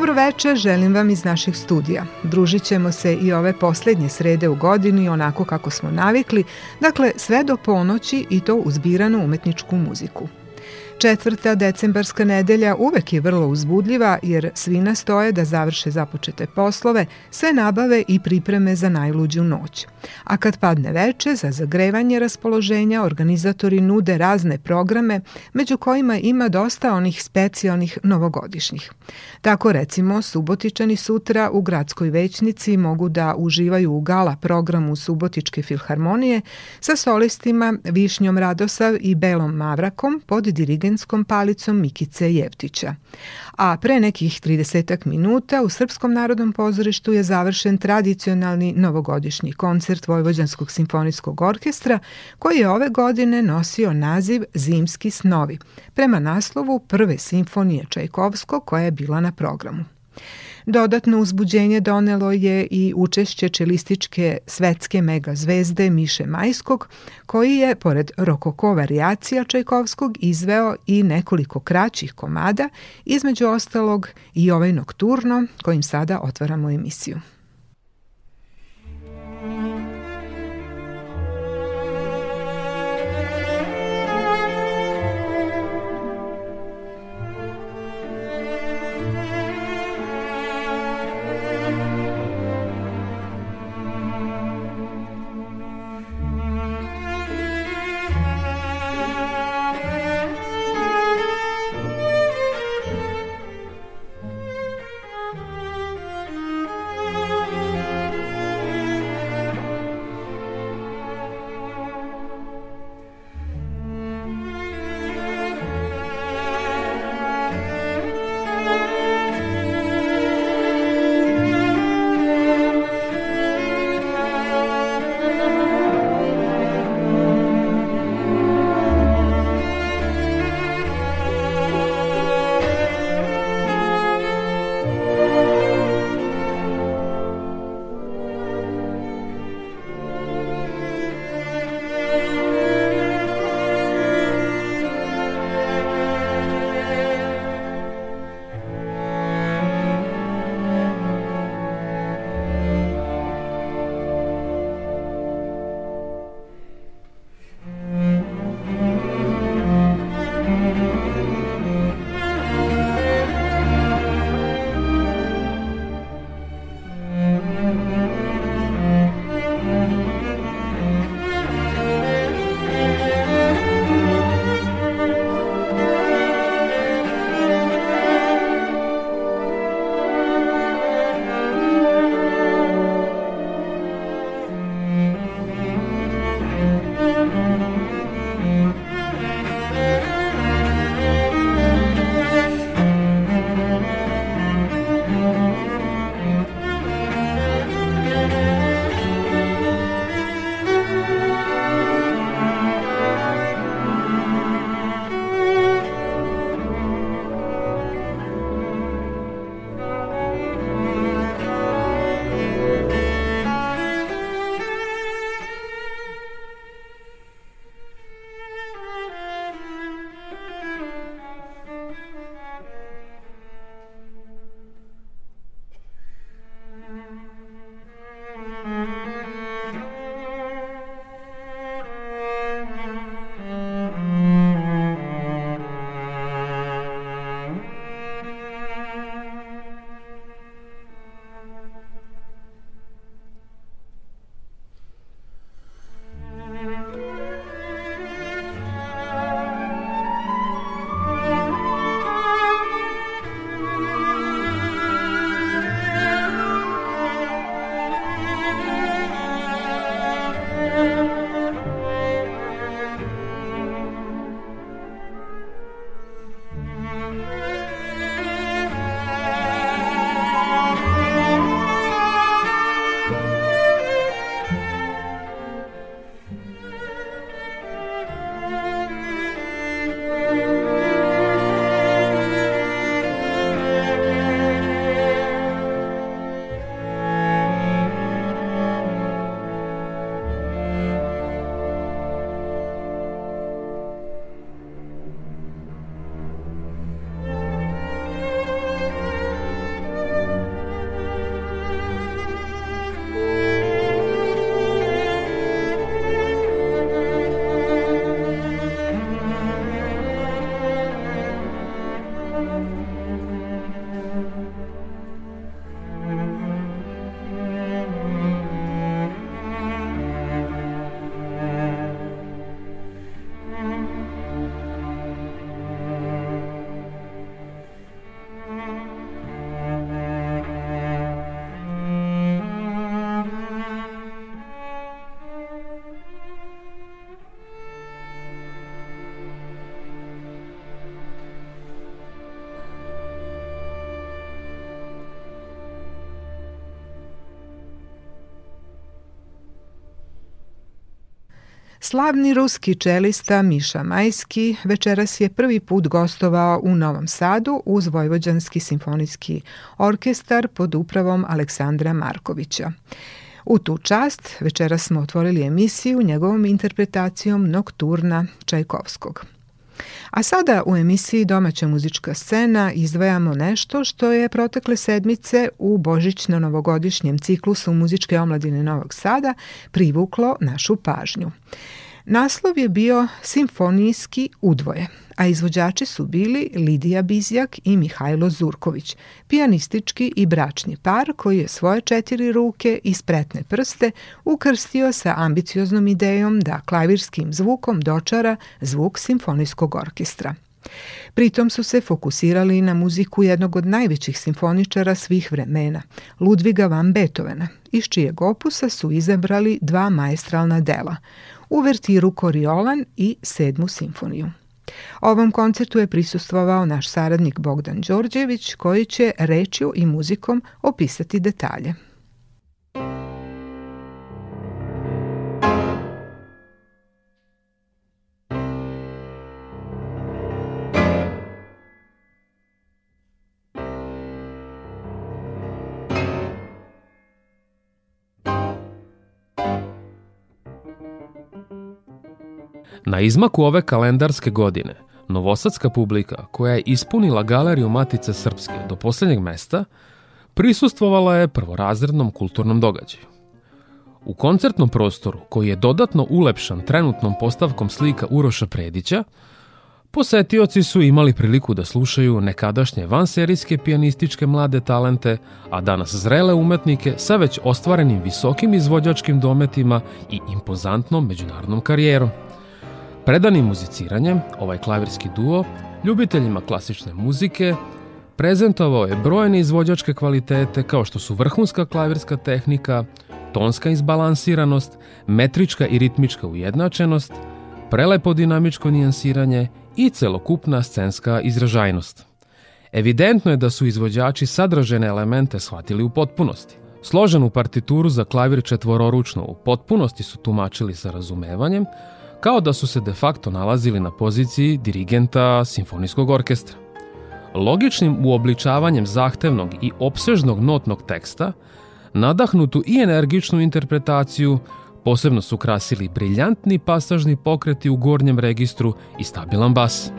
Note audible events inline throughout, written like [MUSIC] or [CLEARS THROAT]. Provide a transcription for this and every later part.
Dobro večer, želim vam iz naših studija. Družit ćemo se i ove poslednje srede u godini onako kako smo navikli, dakle sve do ponoći i to uzbiranu umetničku muziku. Četvrta decembarska nedelja uvek je vrlo uzbudljiva jer svi nastoje da završe započete poslove, sve nabave i pripreme za najluđu noć. A kad padne veče, za zagrevanje raspoloženja organizatori nude razne programe, među kojima ima dosta onih specijalnih novogodišnjih. Tako recimo, Subotičani sutra u gradskoj većnici mogu da uživaju u gala programu Subotičke filharmonije sa solistima Višnjom Radosav i Belom Mavrakom pod dirigentom dirigenskom palicom Mikice Jevtića. A pre nekih 30 minuta u Srpskom narodnom pozorištu je završen tradicionalni novogodišnji koncert Vojvođanskog simfonijskog orkestra koji je ove godine nosio naziv Zimski snovi, prema naslovu prve simfonije Čajkovskog koja je bila na programu. Dodatno uzbuđenje donelo je i učešće čelističke svetske megazvezde Miše Majskog, koji je, pored rokoko variacija Čajkovskog, izveo i nekoliko kraćih komada, između ostalog i ovaj nokturno, kojim sada otvaramo emisiju. Slavni ruski čelista Miša Majski večeras je prvi put gostovao u Novom Sadu uz Vojvođanski simfonijski orkestar pod upravom Aleksandra Markovića. U tu čast večeras smo otvorili emisiju njegovom interpretacijom Nokturna Čajkovskog. A sada u emisiji Domaća muzička scena izdvajamo nešto što je protekle sedmice u božićno-novogodišnjem ciklusu muzičke omladine Novog Sada privuklo našu pažnju. Naslov je bio Simfonijski udvoje, a izvođači su bili Lidija Bizjak i Mihajlo Zurković, pijanistički i bračni par koji je svoje četiri ruke i spretne prste ukrstio sa ambicioznom idejom da klavirskim zvukom dočara zvuk simfonijskog orkestra. Pritom su se fokusirali na muziku jednog od najvećih simfoničara svih vremena, Ludviga van Beethovena, iz čijeg opusa su izabrali dva maestralna dela – uvertiru Koriolan i sedmu simfoniju. Ovom koncertu je prisustvovao naš saradnik Bogdan Đorđević koji će rečju i muzikom opisati detalje. Na izmaku ove kalendarske godine, novosadska publika koja je ispunila galeriju Matice Srpske do poslednjeg mesta, prisustvovala je prvorazrednom kulturnom događaju. U koncertnom prostoru, koji je dodatno ulepšan trenutnom postavkom slika Uroša Predića, Posetioci su imali priliku da slušaju nekadašnje vanserijske pijanističke mlade talente, a danas zrele umetnike sa već ostvarenim visokim izvođačkim dometima i impozantnom međunarodnom karijerom – Predanim muziciranjem, ovaj klavirski duo, ljubiteljima klasične muzike, prezentovao je brojne izvođačke kvalitete kao što su vrhunska klavirska tehnika, tonska izbalansiranost, metrička i ritmička ujednačenost, prelepo dinamičko nijansiranje i celokupna scenska izražajnost. Evidentno je da su izvođači sadržene elemente shvatili u potpunosti. Složenu partituru za klavir četvororučno u potpunosti su tumačili sa razumevanjem, kao da su se de facto nalazili na poziciji dirigenta simfonijskog orkestra. Logičnim uobličavanjem zahtevnog i opsežnog notnog teksta, nadahnutu i energičnu interpretaciju, posebno su krasili briljantni pasažni pokreti u gornjem registru i stabilan bas.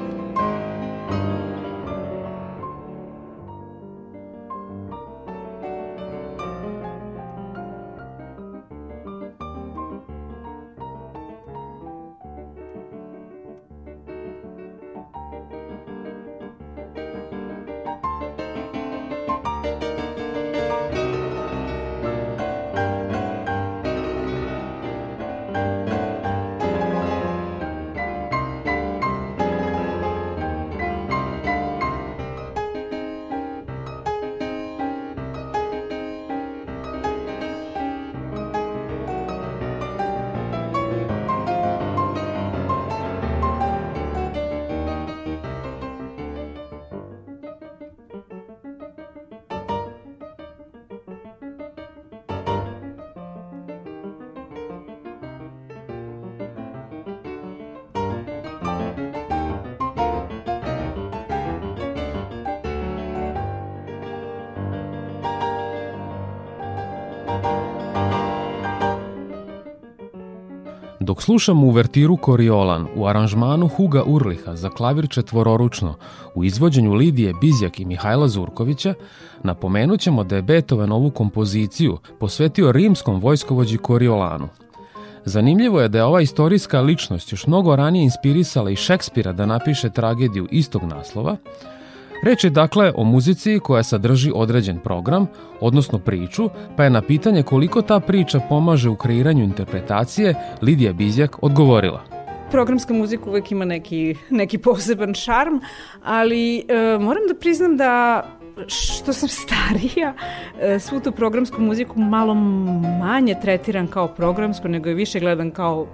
Dok slušamo uvertiru Koriolan u aranžmanu Huga Urliha za klavir četvororučno u izvođenju Lidije Bizjak i Mihajla Zurkovića, napomenut ćemo da je Beethoven ovu kompoziciju posvetio rimskom vojskovođi Koriolanu. Zanimljivo je da je ova istorijska ličnost još mnogo ranije inspirisala i Šekspira da napiše tragediju istog naslova, Reč je dakle o muzici koja sadrži određen program, odnosno priču, pa je na pitanje koliko ta priča pomaže u kreiranju interpretacije, Lidija Bizjak odgovorila. Programska muzika uvek ima neki, neki poseban šarm, ali e, moram da priznam da što sam [LAUGHS] starija, e, svu tu programsku muziku malo manje tretiram kao programsku, nego je više gledam kao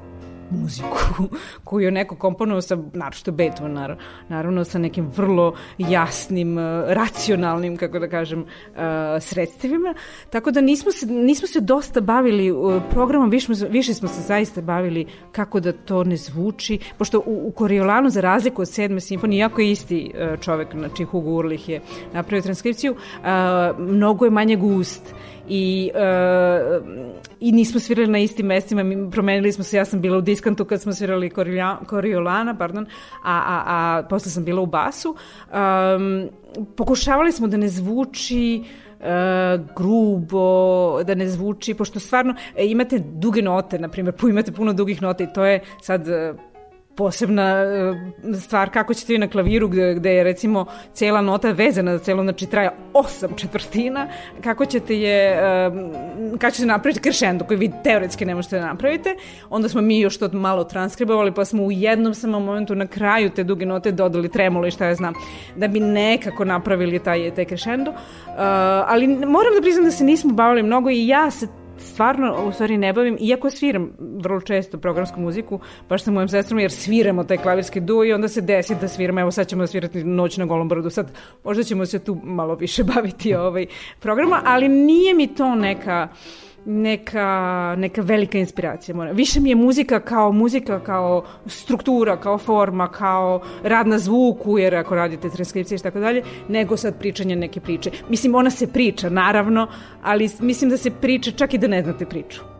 muziku koju je neko komponovao sa, naročito Beethoven, naravno, naravno sa nekim vrlo jasnim, uh, racionalnim, kako da kažem, uh, sredstvima. Tako da nismo se, nismo se dosta bavili uh, programom, više, više smo se zaista bavili kako da to ne zvuči, pošto u, u Koriolanu, za razliku od sedme simfonije, iako je isti čovek, znači Hugo Urlich je napravio transkripciju, mnogo je manje gust i, uh, i nismo svirali na istim mestima, promenili smo se, ja sam bila u diskantu kad smo svirali Koriolana, pardon, a, a, a posle sam bila u basu. Um, pokušavali smo da ne zvuči uh, grubo, da ne zvuči, pošto stvarno e, imate duge note, na primjer, [LAUGHS] imate puno dugih nota i to je sad posebna e, stvar kako ćete vi na klaviru gde, gde je recimo cela nota vezana za celo, znači traja osam četvrtina, kako ćete je, e, kako ćete napraviti kršendo koji vi teoretski ne možete da napravite, onda smo mi još to malo transkribovali pa smo u jednom samom momentu na kraju te duge note dodali tremolo i šta ja znam, da bi nekako napravili taj, taj kršendo, uh, ali moram da priznam da se nismo bavili mnogo i ja se stvarno u stvari ne bavim, iako sviram vrlo često programsku muziku, baš sa mojom sestrom, jer sviramo taj klavirski duo i onda se desi da sviramo, evo sad ćemo da svirati Noć na golom brodu, sad možda ćemo se tu malo više [LAUGHS] baviti ovaj programa, ali nije mi to neka neka, neka velika inspiracija. Mora. Više mi je muzika kao muzika, kao struktura, kao forma, kao rad na zvuku, jer ako radite transkripcije i tako dalje, nego sad pričanje neke priče. Mislim, ona se priča, naravno, ali mislim da se priča čak i da ne znate priču.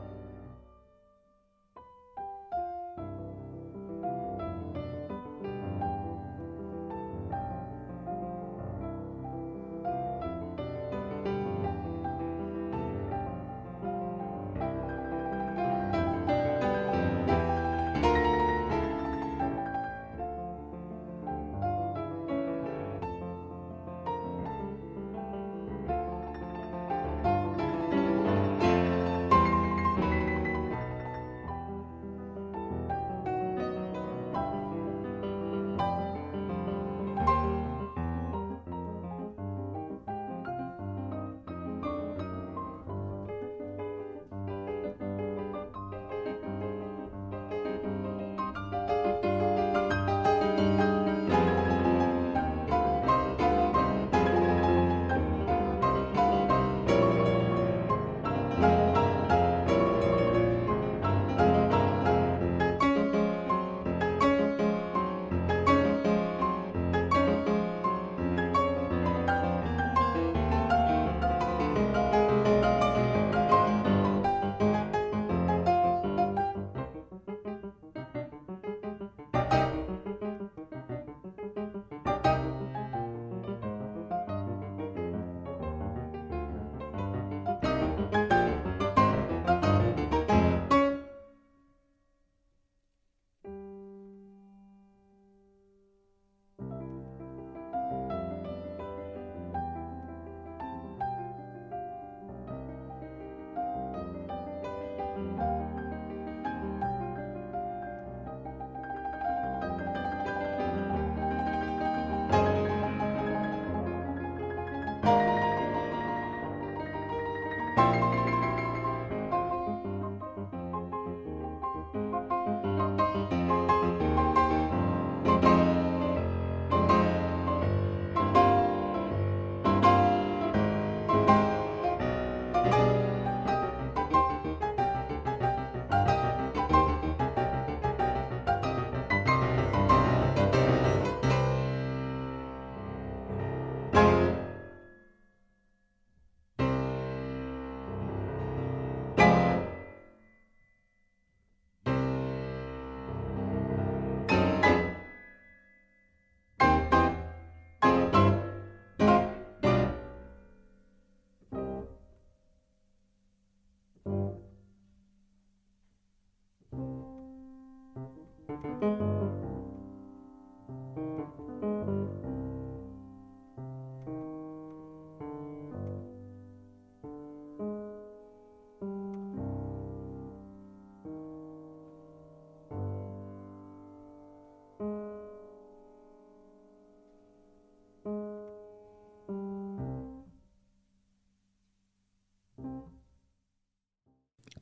Música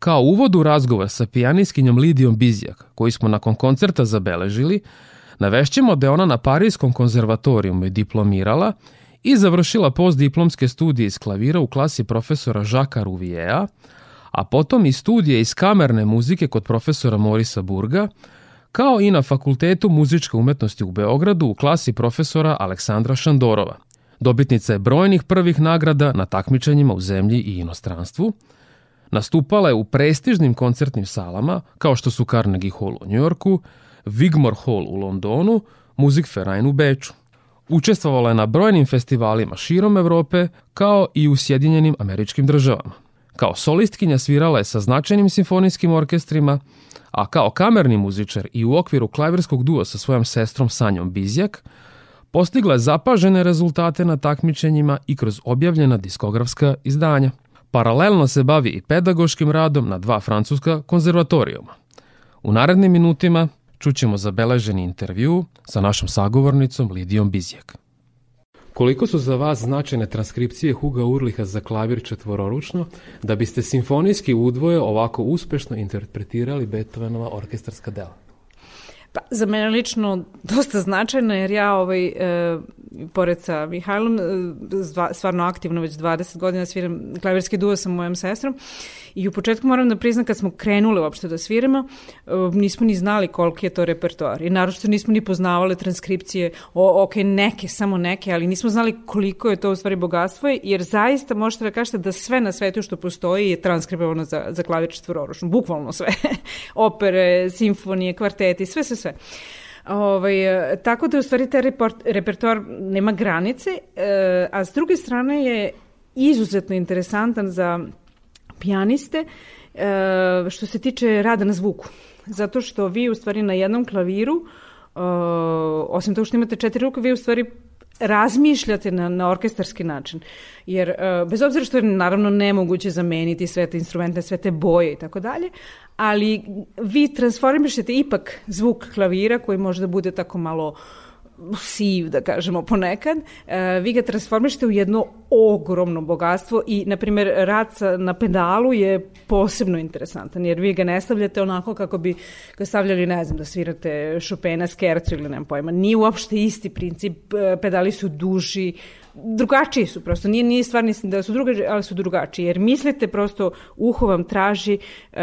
Kao uvod u razgovor sa pijaniskinjom Lidijom Bizjak, koji smo nakon koncerta zabeležili, navešćemo da je ona na Parijskom konzervatorijumu diplomirala i završila postdiplomske studije iz klavira u klasi profesora Žaka Ruvijeja, a potom i studije iz kamerne muzike kod profesora Morisa Burga, kao i na Fakultetu muzičke umetnosti u Beogradu u klasi profesora Aleksandra Šandorova. Dobitnica je brojnih prvih nagrada na takmičenjima u zemlji i inostranstvu. Nastupala je u prestižnim koncertnim salama, kao što su Carnegie Hall u Njujorku, Wigmore Hall u Londonu, Musikverein u Beču. Učestvovala je na brojnim festivalima širom Evrope, kao i u Sjedinjenim američkim državama. Kao solistkinja svirala je sa značajnim simfonijskim orkestrima, a kao kamerni muzičar i u okviru klavirskog dua sa svojom sestrom Sanjom Bizjak, postigla je zapažene rezultate na takmičenjima i kroz objavljena diskografska izdanja. Paralelno se bavi i pedagoškim radom na dva francuska konzervatorijuma. U narednim minutima čućemo zabeleženi intervju sa našom sagovornicom Lidijom Bizjak. Koliko su za vas značajne transkripcije Huga Urliha za klavir četvororučno, da biste simfonijski udvoje ovako uspešno interpretirali Beethovenova orkestarska dela? Pa, za mene lično dosta značajno, jer ja ovaj, e, pored sa Mihajlom, e, stvarno aktivno već 20 godina sviram klavirski duo sa mojom sestrom i u početku moram da priznam kad smo krenule uopšte da sviramo, e, nismo ni znali koliki je to repertoar i naročito nismo ni poznavale transkripcije, o, ok, neke, samo neke, ali nismo znali koliko je to u stvari bogatstvo, jer zaista možete da kažete da sve na svetu što postoji je transkribovano za, za klavir četvororučno, bukvalno sve. [LAUGHS] Opere, simfonije, kvarteti, sve, sve, sve. Ovaj, tako da u stvari taj report, repertoar nema granice, e, a s druge strane je izuzetno interesantan za pijaniste e, što se tiče rada na zvuku. Zato što vi u stvari na jednom klaviru, e, osim toga što imate četiri ruke, vi u stvari razmišljate na, na orkestarski način. Jer uh, bez obzira što je naravno nemoguće zameniti sve te instrumente, sve te boje i tako dalje, ali vi transformišete ipak zvuk klavira koji može da bude tako malo uh, siv, da kažemo ponekad, e, vi ga transformišete u jedno ogromno bogatstvo i, na primjer, rad na pedalu je posebno interesantan, jer vi ga ne stavljate onako kako bi ga stavljali, ne znam, da svirate Chopina, Skercu ili nemam pojma. Nije uopšte isti princip, e, pedali su duži, drugačiji su prosto, nije, nije stvar mislim da su drugačiji, ali su drugačiji, jer mislite prosto, uho vam traži uh,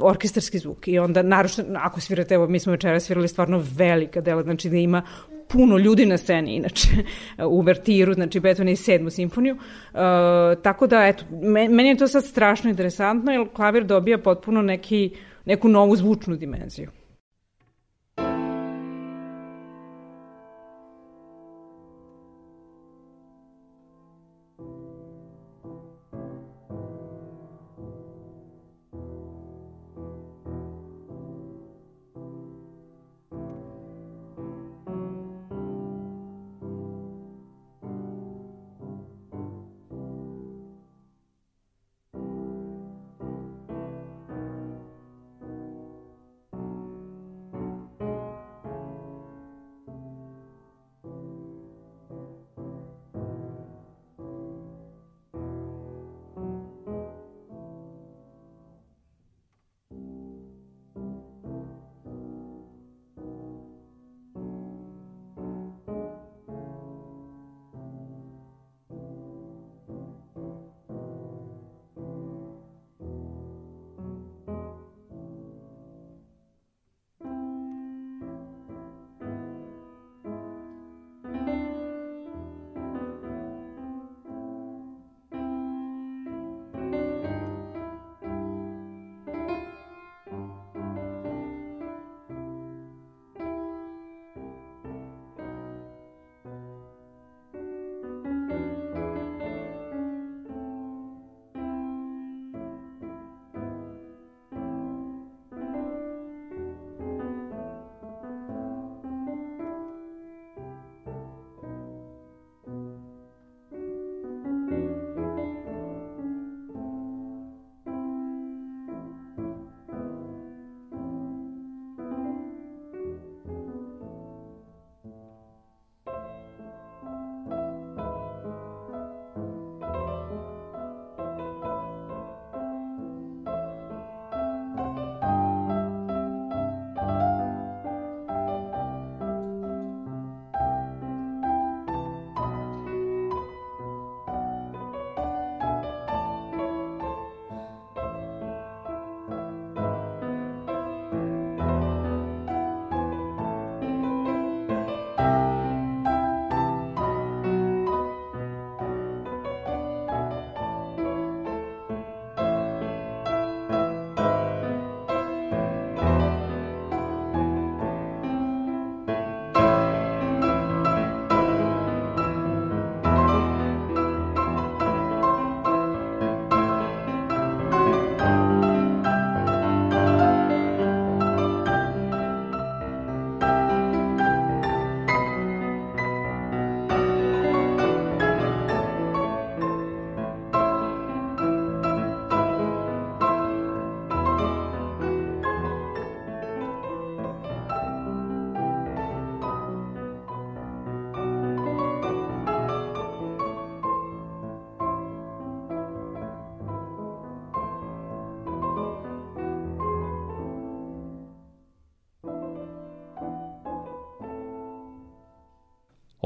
orkestarski zvuk i onda, naročno, ako svirate, evo, mi smo večera svirali stvarno velika dela, znači da ima puno ljudi na sceni, inače, [LAUGHS] u Vertiru, znači Beethoven i sedmu simfoniju, uh, tako da, eto, meni je to sad strašno interesantno, jer klavir dobija potpuno neki, neku novu zvučnu dimenziju.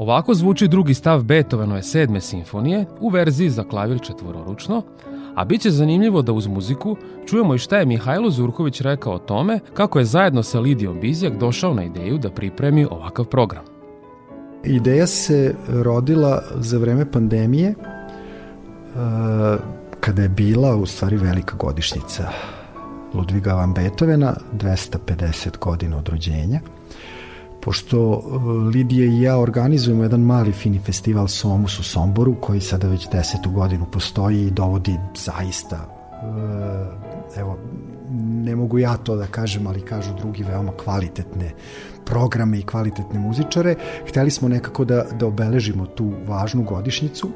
Ovako zvuči drugi stav Beethovenove sedme simfonije u verziji za klavir četvororučno, a bit će zanimljivo da uz muziku čujemo i šta je Mihajlo Zurković rekao o tome kako je zajedno sa Lidijom Bizjak došao na ideju da pripremi ovakav program. Ideja se rodila za vreme pandemije, e, kada je bila u stvari velika godišnjica Ludviga van Beethovena, 250 godina od rođenja – pošto e, Lidija i ja organizujemo jedan mali fini festival Somus u Somboru, koji sada već desetu godinu postoji i dovodi zaista e, evo, ne mogu ja to da kažem, ali kažu drugi veoma kvalitetne programe i kvalitetne muzičare. Hteli smo nekako da, da obeležimo tu važnu godišnjicu.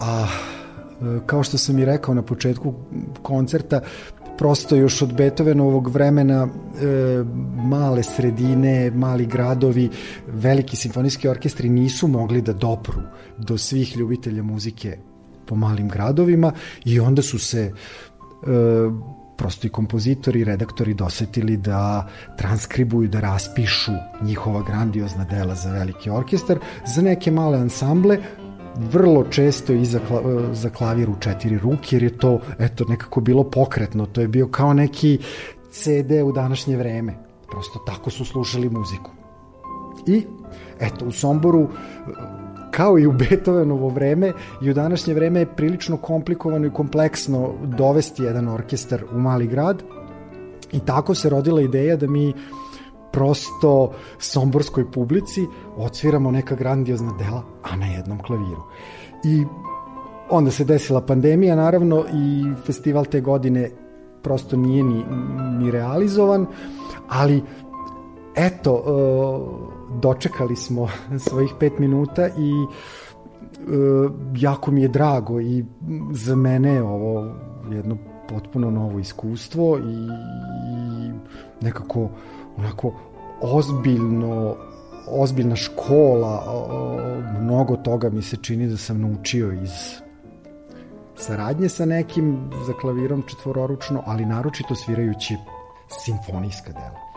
A e, kao što sam i rekao na početku koncerta, prosto još od Beethovenovog vremena e, male sredine, mali gradovi, veliki simfonijski orkestri nisu mogli da dopru do svih ljubitelja muzike po malim gradovima i onda su se e, prosto i kompozitori i redaktori dosetili da transkribuju, da raspišu njihova grandiozna dela za veliki orkestar, za neke male ansamble, vrlo često i za, za klavir u četiri ruke, jer je to eto, nekako bilo pokretno, to je bio kao neki CD u današnje vreme. Prosto tako su slušali muziku. I, eto, u Somboru, kao i u Beethovenovo vreme, i u današnje vreme je prilično komplikovano i kompleksno dovesti jedan orkestar u mali grad. I tako se rodila ideja da mi prosto somborskoj publici odsviramo neka grandiozna dela, a na jednom klaviru. I onda se desila pandemija, naravno, i festival te godine prosto nije ni, ni realizovan, ali eto, e, dočekali smo [LAUGHS] svojih pet minuta i e, jako mi je drago i za mene je ovo jedno potpuno novo iskustvo i, nekako onako ozbiljno ozbiljna škola, mnogo toga mi se čini da sam naučio iz saradnje sa nekim za klavirom četvororučno, ali naročito svirajući simfonijska dela.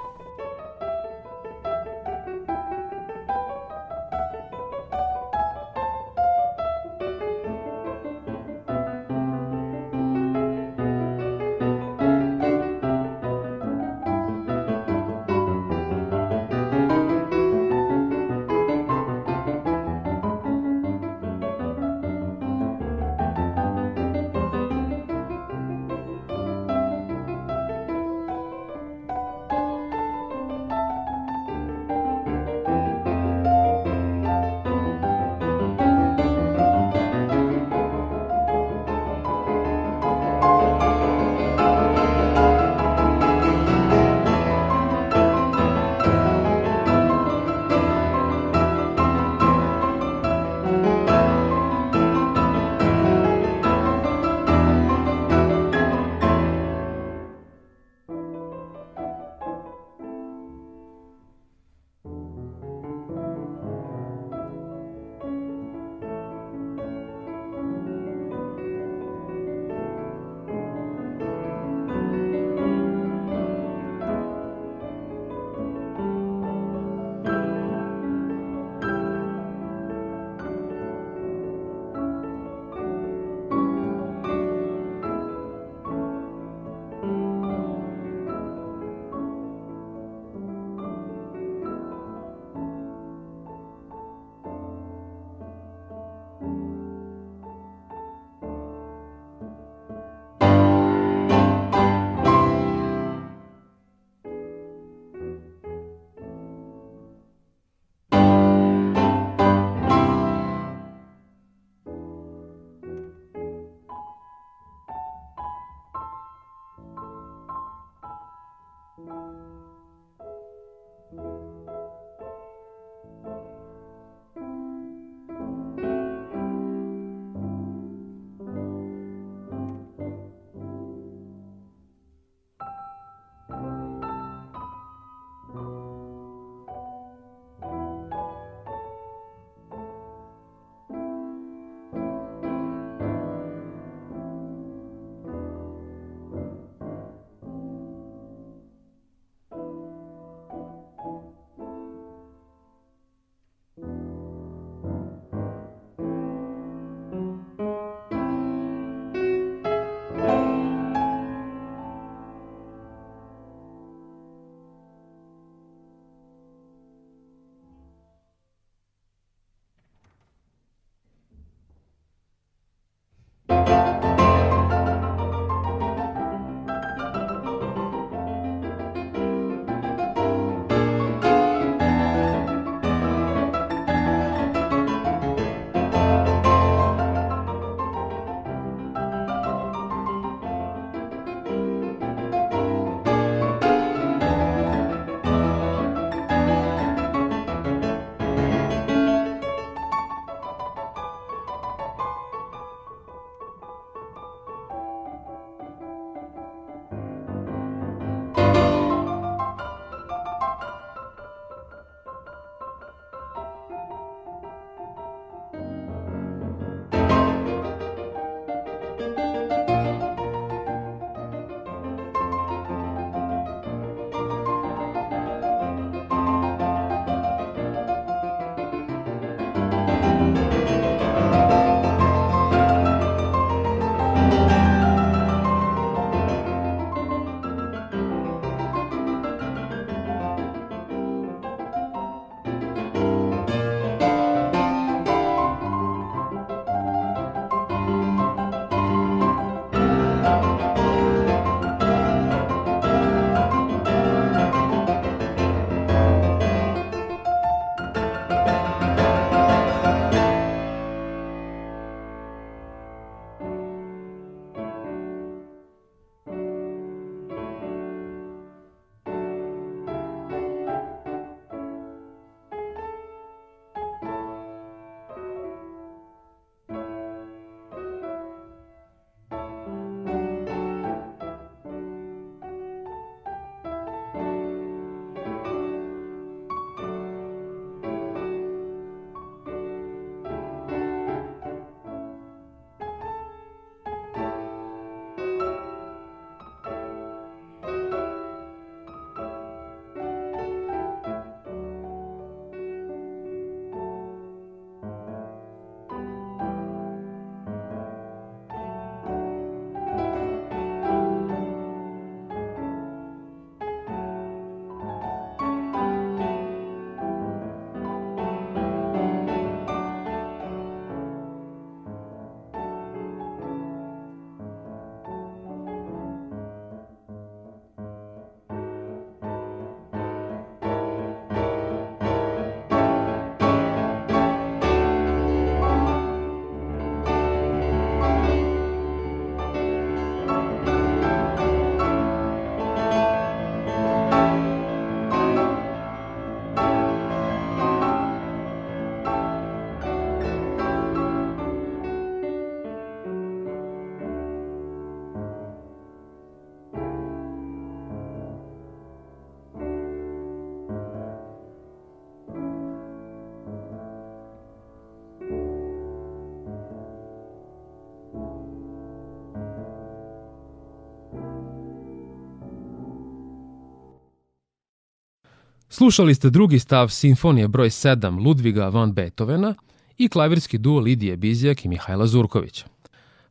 Slušali ste drugi stav simfonije broj 7 Ludviga van Beethovena i klavirski duo Lidije Bizijak i Mihajla Zurkovića.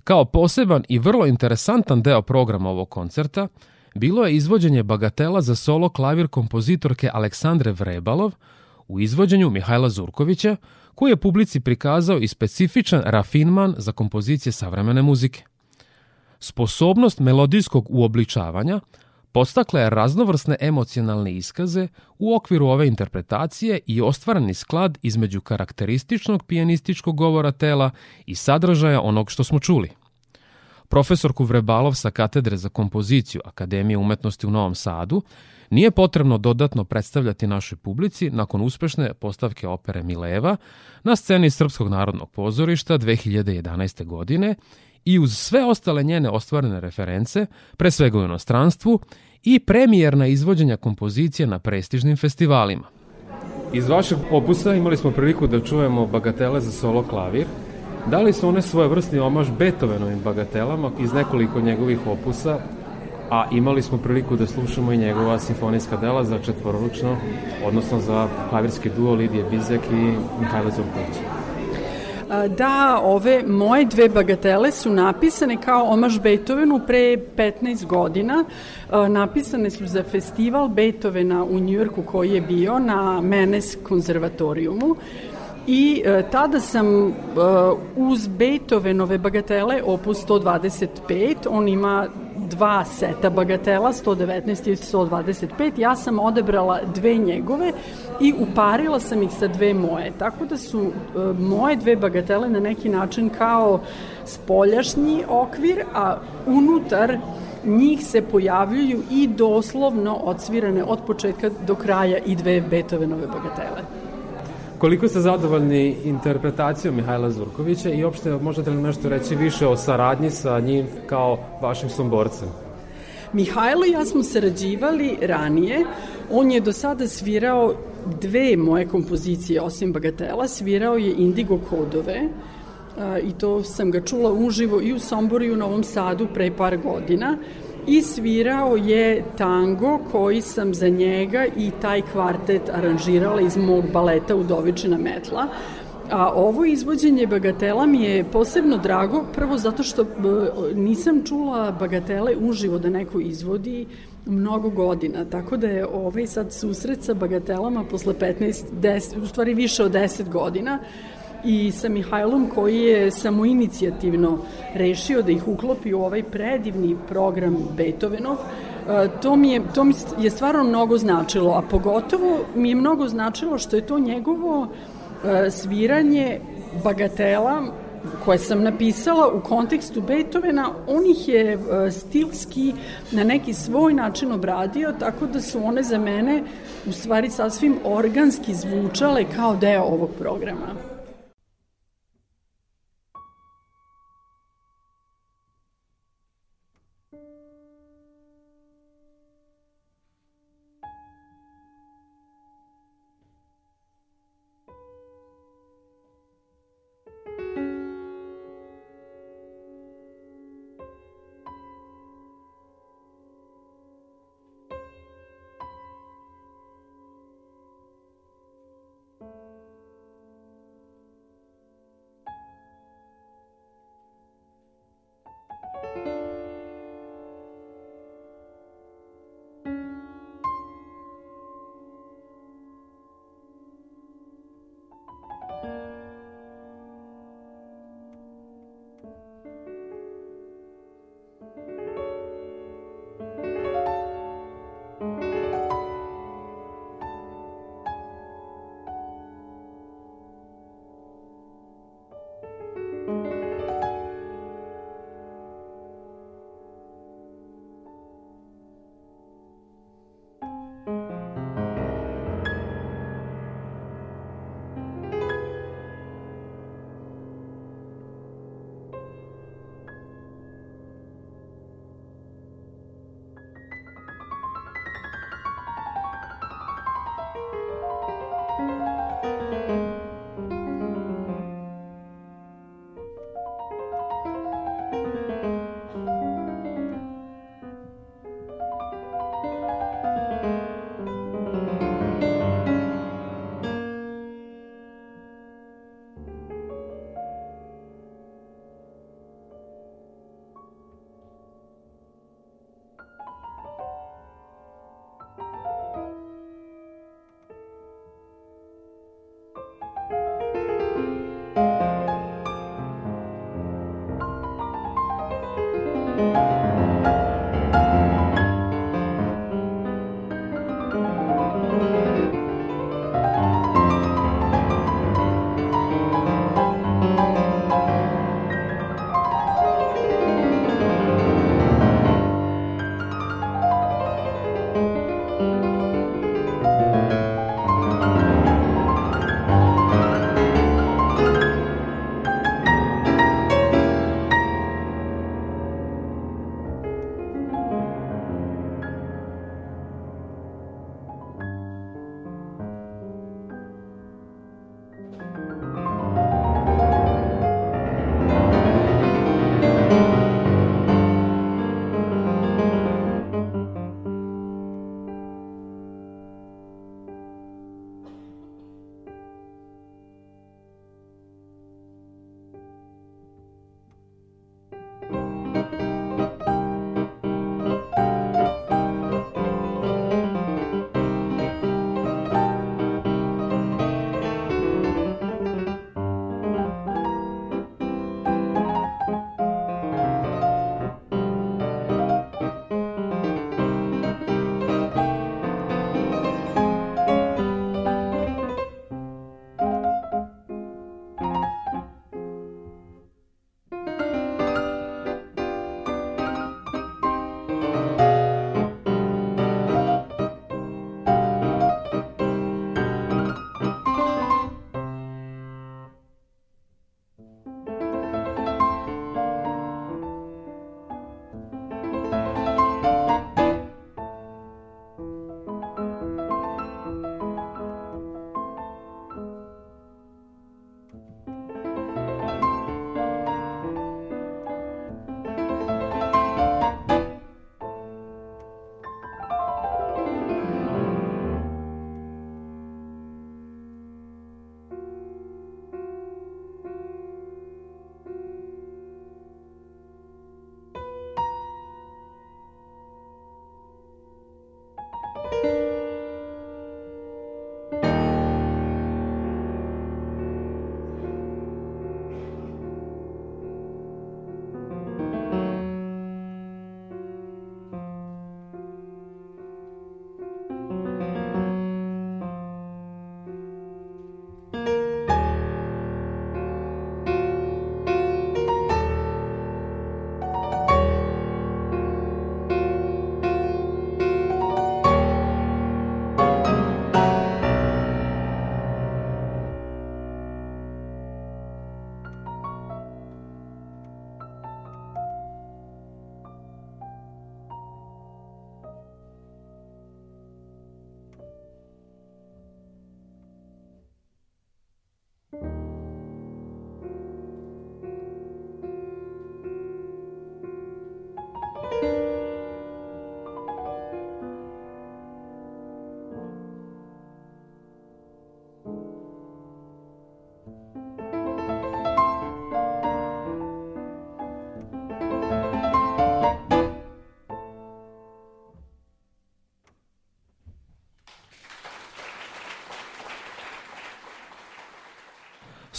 Kao poseban i vrlo interesantan deo programa ovog koncerta bilo je izvođenje bagatela za solo klavir kompozitorke Aleksandre Vrebalov u izvođenju Mihajla Zurkovića, koji je publici prikazao i specifičan rafinman za kompozicije savremene muzike. Sposobnost melodijskog uobličavanja podstakla je raznovrsne emocionalne iskaze u okviru ove interpretacije i ostvarani sklad između karakterističnog pijanističkog govora tela i sadržaja onog što smo čuli. Profesor Kuvrebalov sa katedre za kompoziciju Akademije umetnosti u Novom Sadu nije potrebno dodatno predstavljati našoj publici nakon uspešne postavke opere Mileva na sceni Srpskog narodnog pozorišta 2011. godine i uz sve ostale njene ostvarene reference, pre svega u inostranstvu, i premijerna izvođenja kompozicije na prestižnim festivalima. Iz vašeg opusa imali smo priliku da čujemo bagatele za solo klavir. Da li su one svoje vrstni omaž Beethovenovim bagatelama iz nekoliko njegovih opusa, a imali smo priliku da slušamo i njegova simfonijska dela za četvororučno, odnosno za klavirski duo Lidije Bizek i Mihajla Zurkovića da ove moje dve bagatele su napisane kao omaž Beethovenu pre 15 godina. Napisane su za festival Beethovena u Njujorku koji je bio na Menes konzervatorijumu. I e, tada sam e, uz Beethovenove bagatele opus 125, on ima dva seta bagatela, 119 i 125, ja sam odebrala dve njegove i uparila sam ih sa dve moje. Tako da su e, moje dve bagatele na neki način kao spoljašnji okvir, a unutar njih se pojavljuju i doslovno odsvirane od početka do kraja i dve Beethovenove bagatele. Koliko ste zadovoljni interpretacijom Mihajla Zurkovića i uopšte možete li nešto reći više o saradnji sa njim kao vašim somborcem? Mihajlo i ja smo sarađivali ranije. On je do sada svirao dve moje kompozicije, osim Bagatela. Svirao je Indigo kodove i to sam ga čula uživo i u Somboru i u Novom Sadu pre par godina i svirao je tango koji sam za njega i taj kvartet aranžirala iz mog baleta Udovičina metla. A ovo izvođenje bagatela mi je posebno drago, prvo zato što e, nisam čula bagatele uživo da neko izvodi mnogo godina, tako da je ovaj sad susret sa bagatelama posle 15, 10, u stvari više od 10 godina, i sa Mihajlom koji je samoinicijativno rešio da ih uklopi u ovaj predivni program Beethovenov. E, to mi, je, to mi je stvarno mnogo značilo, a pogotovo mi je mnogo značilo što je to njegovo e, sviranje bagatela koje sam napisala u kontekstu Beethovena, on ih je e, stilski na neki svoj način obradio, tako da su one za mene u stvari sasvim organski zvučale kao deo ovog programa.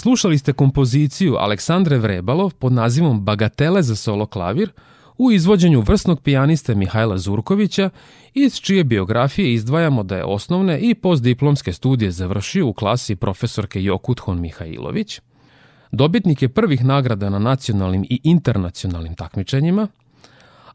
Slušali ste kompoziciju Aleksandre Vrebalov pod nazivom Bagatele za solo klavir u izvođenju vrsnog pijaniste Mihajla Zurkovića, iz čije biografije izdvajamo da je osnovne i postdiplomske studije završio u klasi profesorke Jokuthon Mihajlović. Dobitnik je prvih nagrada na nacionalnim i internacionalnim takmičenjima –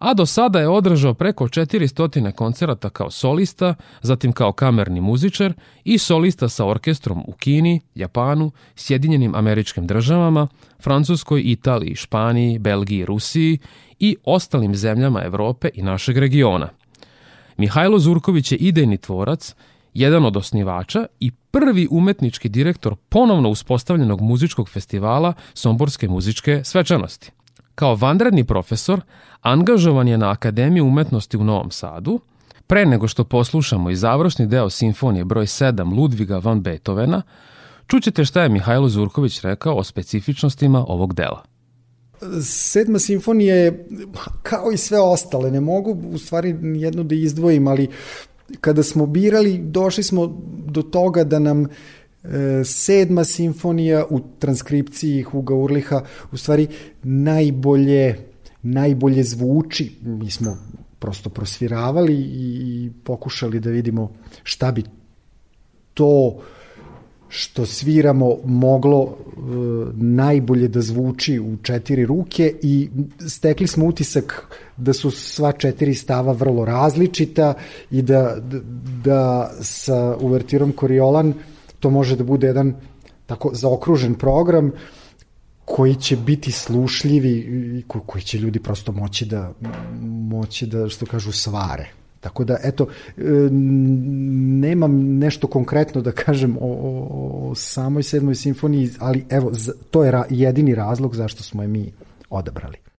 a do sada je održao preko 400 koncerata kao solista, zatim kao kamerni muzičar i solista sa orkestrom u Kini, Japanu, Sjedinjenim američkim državama, Francuskoj, Italiji, Španiji, Belgiji, Rusiji i ostalim zemljama Evrope i našeg regiona. Mihajlo Zurković je idejni tvorac, jedan od osnivača i prvi umetnički direktor ponovno uspostavljenog muzičkog festivala Somborske muzičke svečanosti. Kao vanredni profesor, angažovan je na Akademiji umetnosti u Novom Sadu, pre nego što poslušamo i završni deo simfonije broj 7 Ludviga van Beethovena, čućete šta je Mihajlo Zurković rekao o specifičnostima ovog dela. Sedma simfonija je kao i sve ostale, ne mogu u stvari jednu da izdvojim, ali kada smo birali, došli smo do toga da nam sedma simfonija u transkripciji Huga Urliha u stvari najbolje najbolje zvuči. Mi smo prosto prosviravali i pokušali da vidimo šta bi to što sviramo moglo e, najbolje da zvuči u četiri ruke i stekli smo utisak da su sva četiri stava vrlo različita i da, da, da sa uvertirom Koriolan to može da bude jedan tako zaokružen program koji će biti slušljivi i koji će ljudi prosto moći da moći da što kažu svare. Tako da, eto, e, nemam nešto konkretno da kažem o, o, o samoj sedmoj simfoniji, ali evo, to je jedini razlog zašto smo je mi odabrali.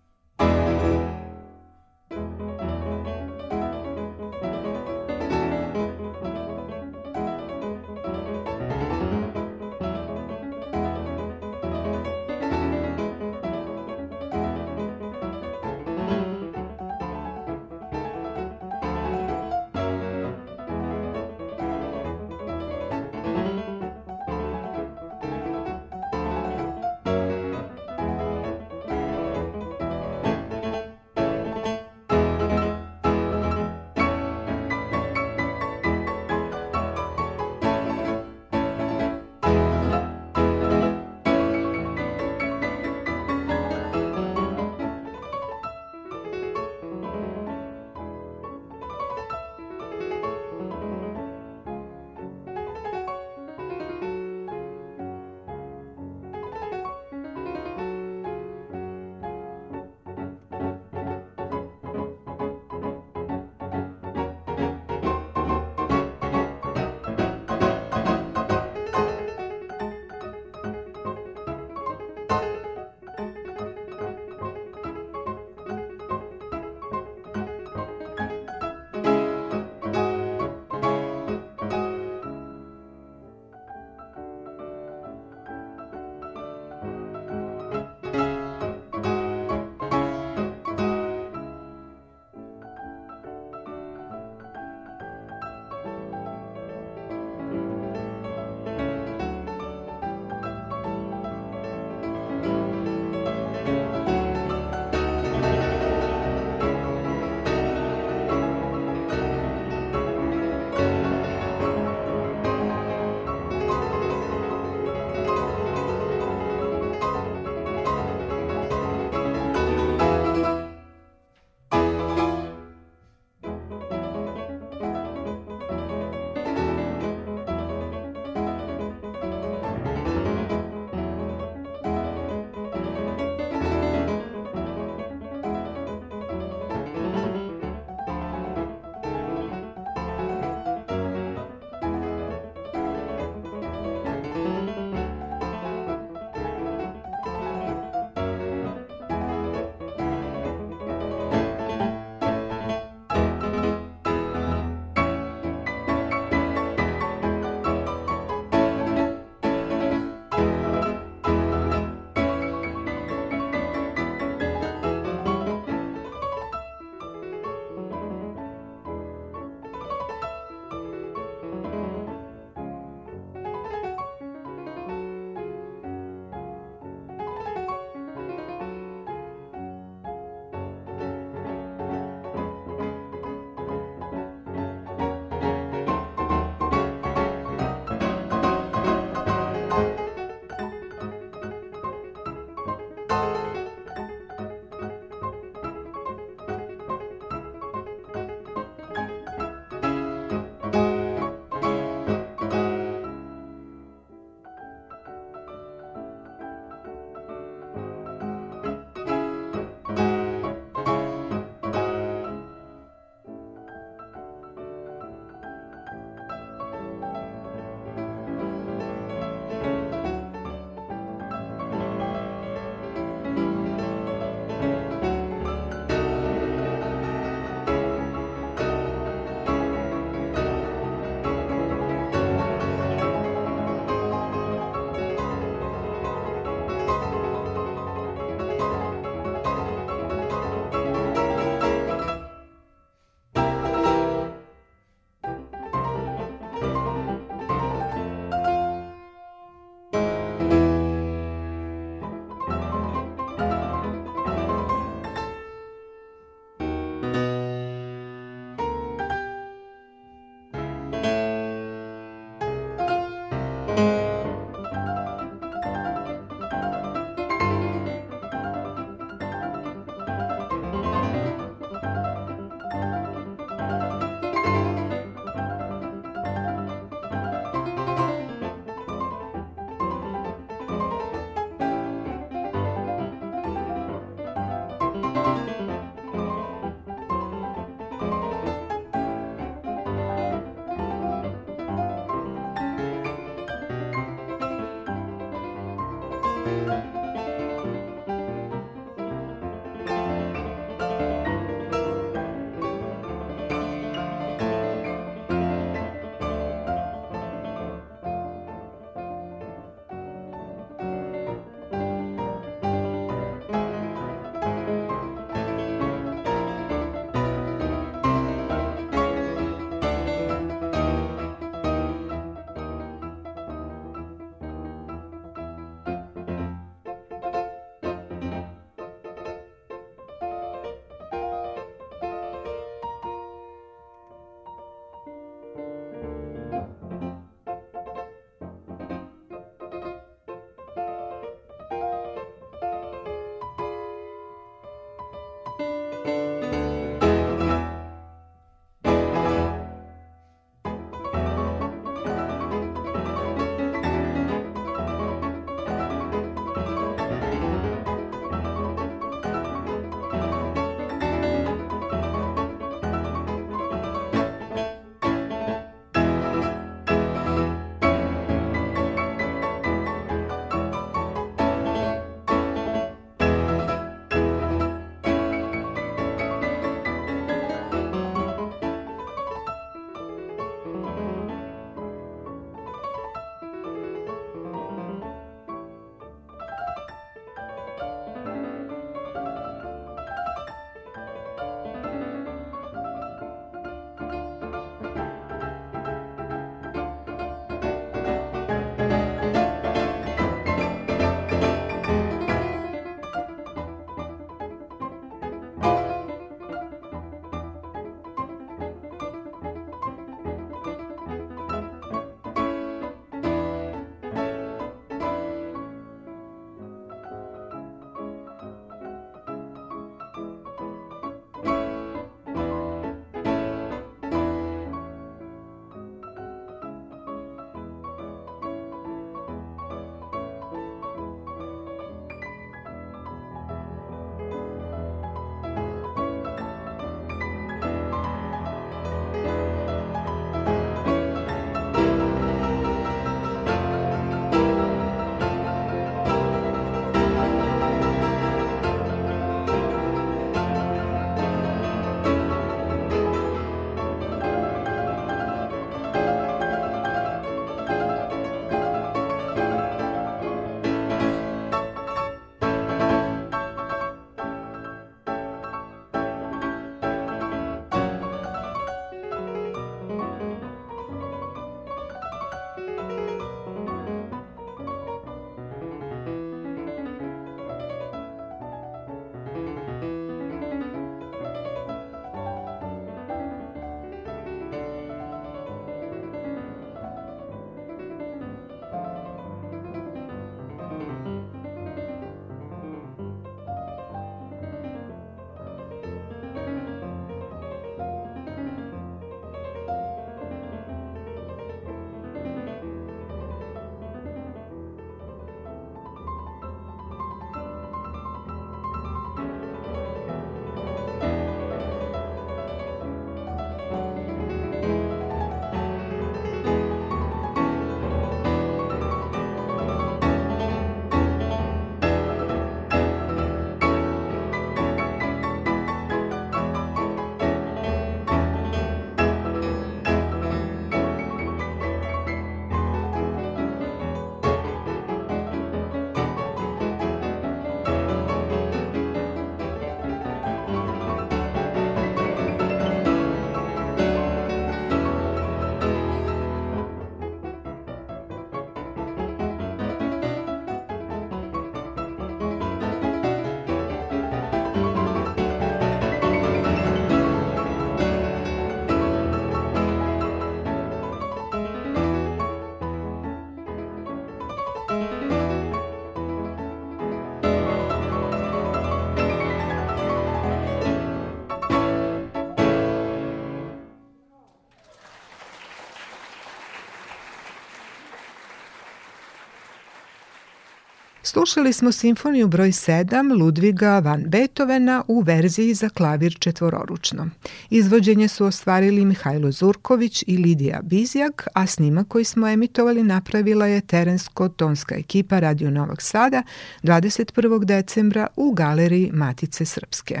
Slušali smo simfoniju broj 7 Ludviga van Beethovena u verziji za klavir četvororučno. Izvođenje su ostvarili Mihajlo Zurković i Lidija Bizjak, a snima koji smo emitovali napravila je terensko-tonska ekipa Radio Novog Sada 21. decembra u galeriji Matice Srpske.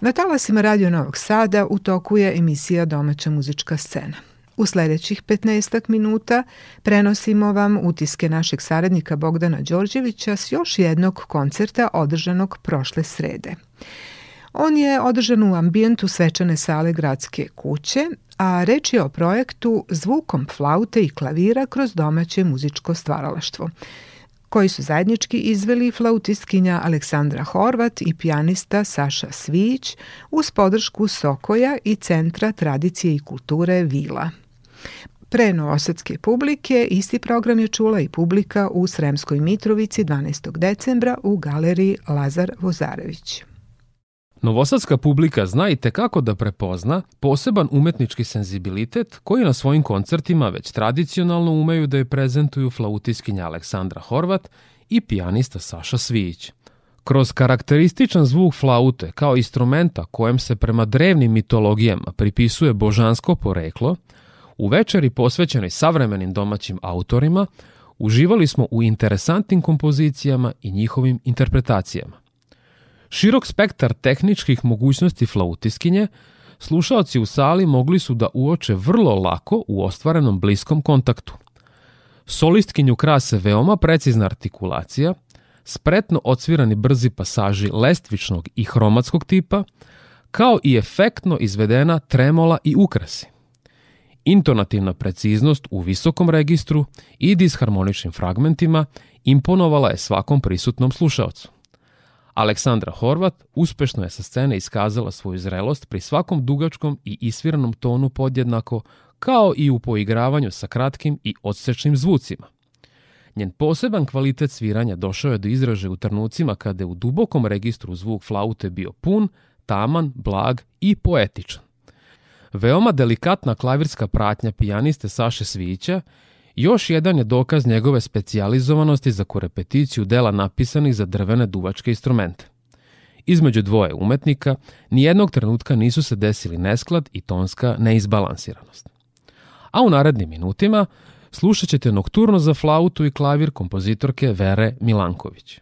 Na talasima Radio Novog Sada u toku je emisija Domaća muzička scena. U sledećih 15 minuta prenosimo vam utiske našeg saradnika Bogdana Đorđevića s još jednog koncerta održanog prošle srede. On je održan u ambijentu svečane sale gradske kuće, a reč je o projektu Zvukom flaute i klavira kroz domaće muzičko stvaralaštvo koji su zajednički izveli flautistkinja Aleksandra Horvat i pijanista Saša Svić uz podršku Sokoja i Centra tradicije i kulture Vila. Pre novosadske publike isti program je čula i publika u Sremskoj Mitrovici 12. decembra u galeriji Lazar Vozarević. Novosadska publika zna i tekako da prepozna poseban umetnički senzibilitet koji na svojim koncertima već tradicionalno umeju da je prezentuju flautiskinja Aleksandra Horvat i pijanista Saša Svijić. Kroz karakterističan zvuk flaute kao instrumenta kojem se prema drevnim mitologijama pripisuje božansko poreklo, u večeri posvećenoj savremenim domaćim autorima uživali smo u interesantnim kompozicijama i njihovim interpretacijama. Širok spektar tehničkih mogućnosti flautiskinje slušalci u sali mogli su da uoče vrlo lako u ostvarenom bliskom kontaktu. Solistkinju krase veoma precizna artikulacija, spretno odsvirani brzi pasaži lestvičnog i hromatskog tipa, kao i efektno izvedena tremola i ukrasi. Intonativna preciznost u visokom registru i disharmoničnim fragmentima imponovala je svakom prisutnom slušalcu. Aleksandra Horvat uspešno je sa scene iskazala svoju zrelost pri svakom dugačkom i isviranom tonu podjednako, kao i u poigravanju sa kratkim i odsečnim zvucima. Njen poseban kvalitet sviranja došao je do izraže u trenucima kada je u dubokom registru zvuk flaute bio pun, taman, blag i poetičan. Veoma delikatna klavirska pratnja pijaniste Saše Svića još jedan je dokaz njegove specijalizovanosti za korepeticiju dela napisanih za drvene duvačke instrumente. Između dvoje umetnika nijednog trenutka nisu se desili nesklad i tonska neizbalansiranost. A u narednim minutima slušat ćete nokturno za flautu i klavir kompozitorke Vere Milanković.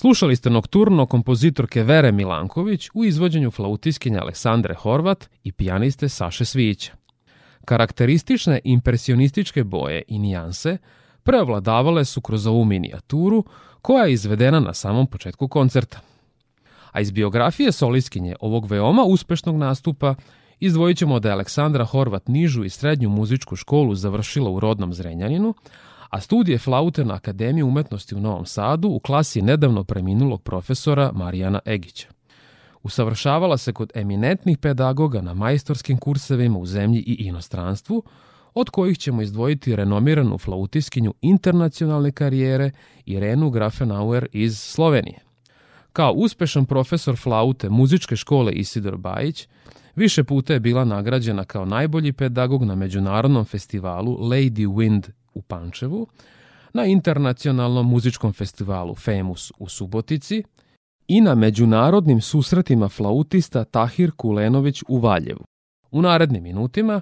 Slušali ste nokturno kompozitorke Vere Milanković u izvođenju flautiskinja Aleksandre Horvat i pijaniste Saše Svića. Karakteristične impresionističke boje i nijanse preovladavale su kroz ovu minijaturu koja je izvedena na samom početku koncerta. A iz biografije solistkinje ovog veoma uspešnog nastupa izdvojit ćemo da je Aleksandra Horvat nižu i srednju muzičku školu završila u rodnom Zrenjaninu, a studije flaute na Akademiji umetnosti u Novom Sadu u klasi nedavno preminulog profesora Marijana Egića. Usavršavala se kod eminentnih pedagoga na majstorskim kursevima u zemlji i inostranstvu, od kojih ćemo izdvojiti renomiranu flautiskinju internacionalne karijere Irenu Grafenauer iz Slovenije. Kao uspešan profesor flaute muzičke škole Isidor Bajić, više puta je bila nagrađena kao najbolji pedagog na međunarodnom festivalu Lady Wind u Pančevu, na internacionalnom muzičkom festivalu Femus u Subotici i na međunarodnim susretima flautista Tahir Kulenović u Valjevu. U narednim minutima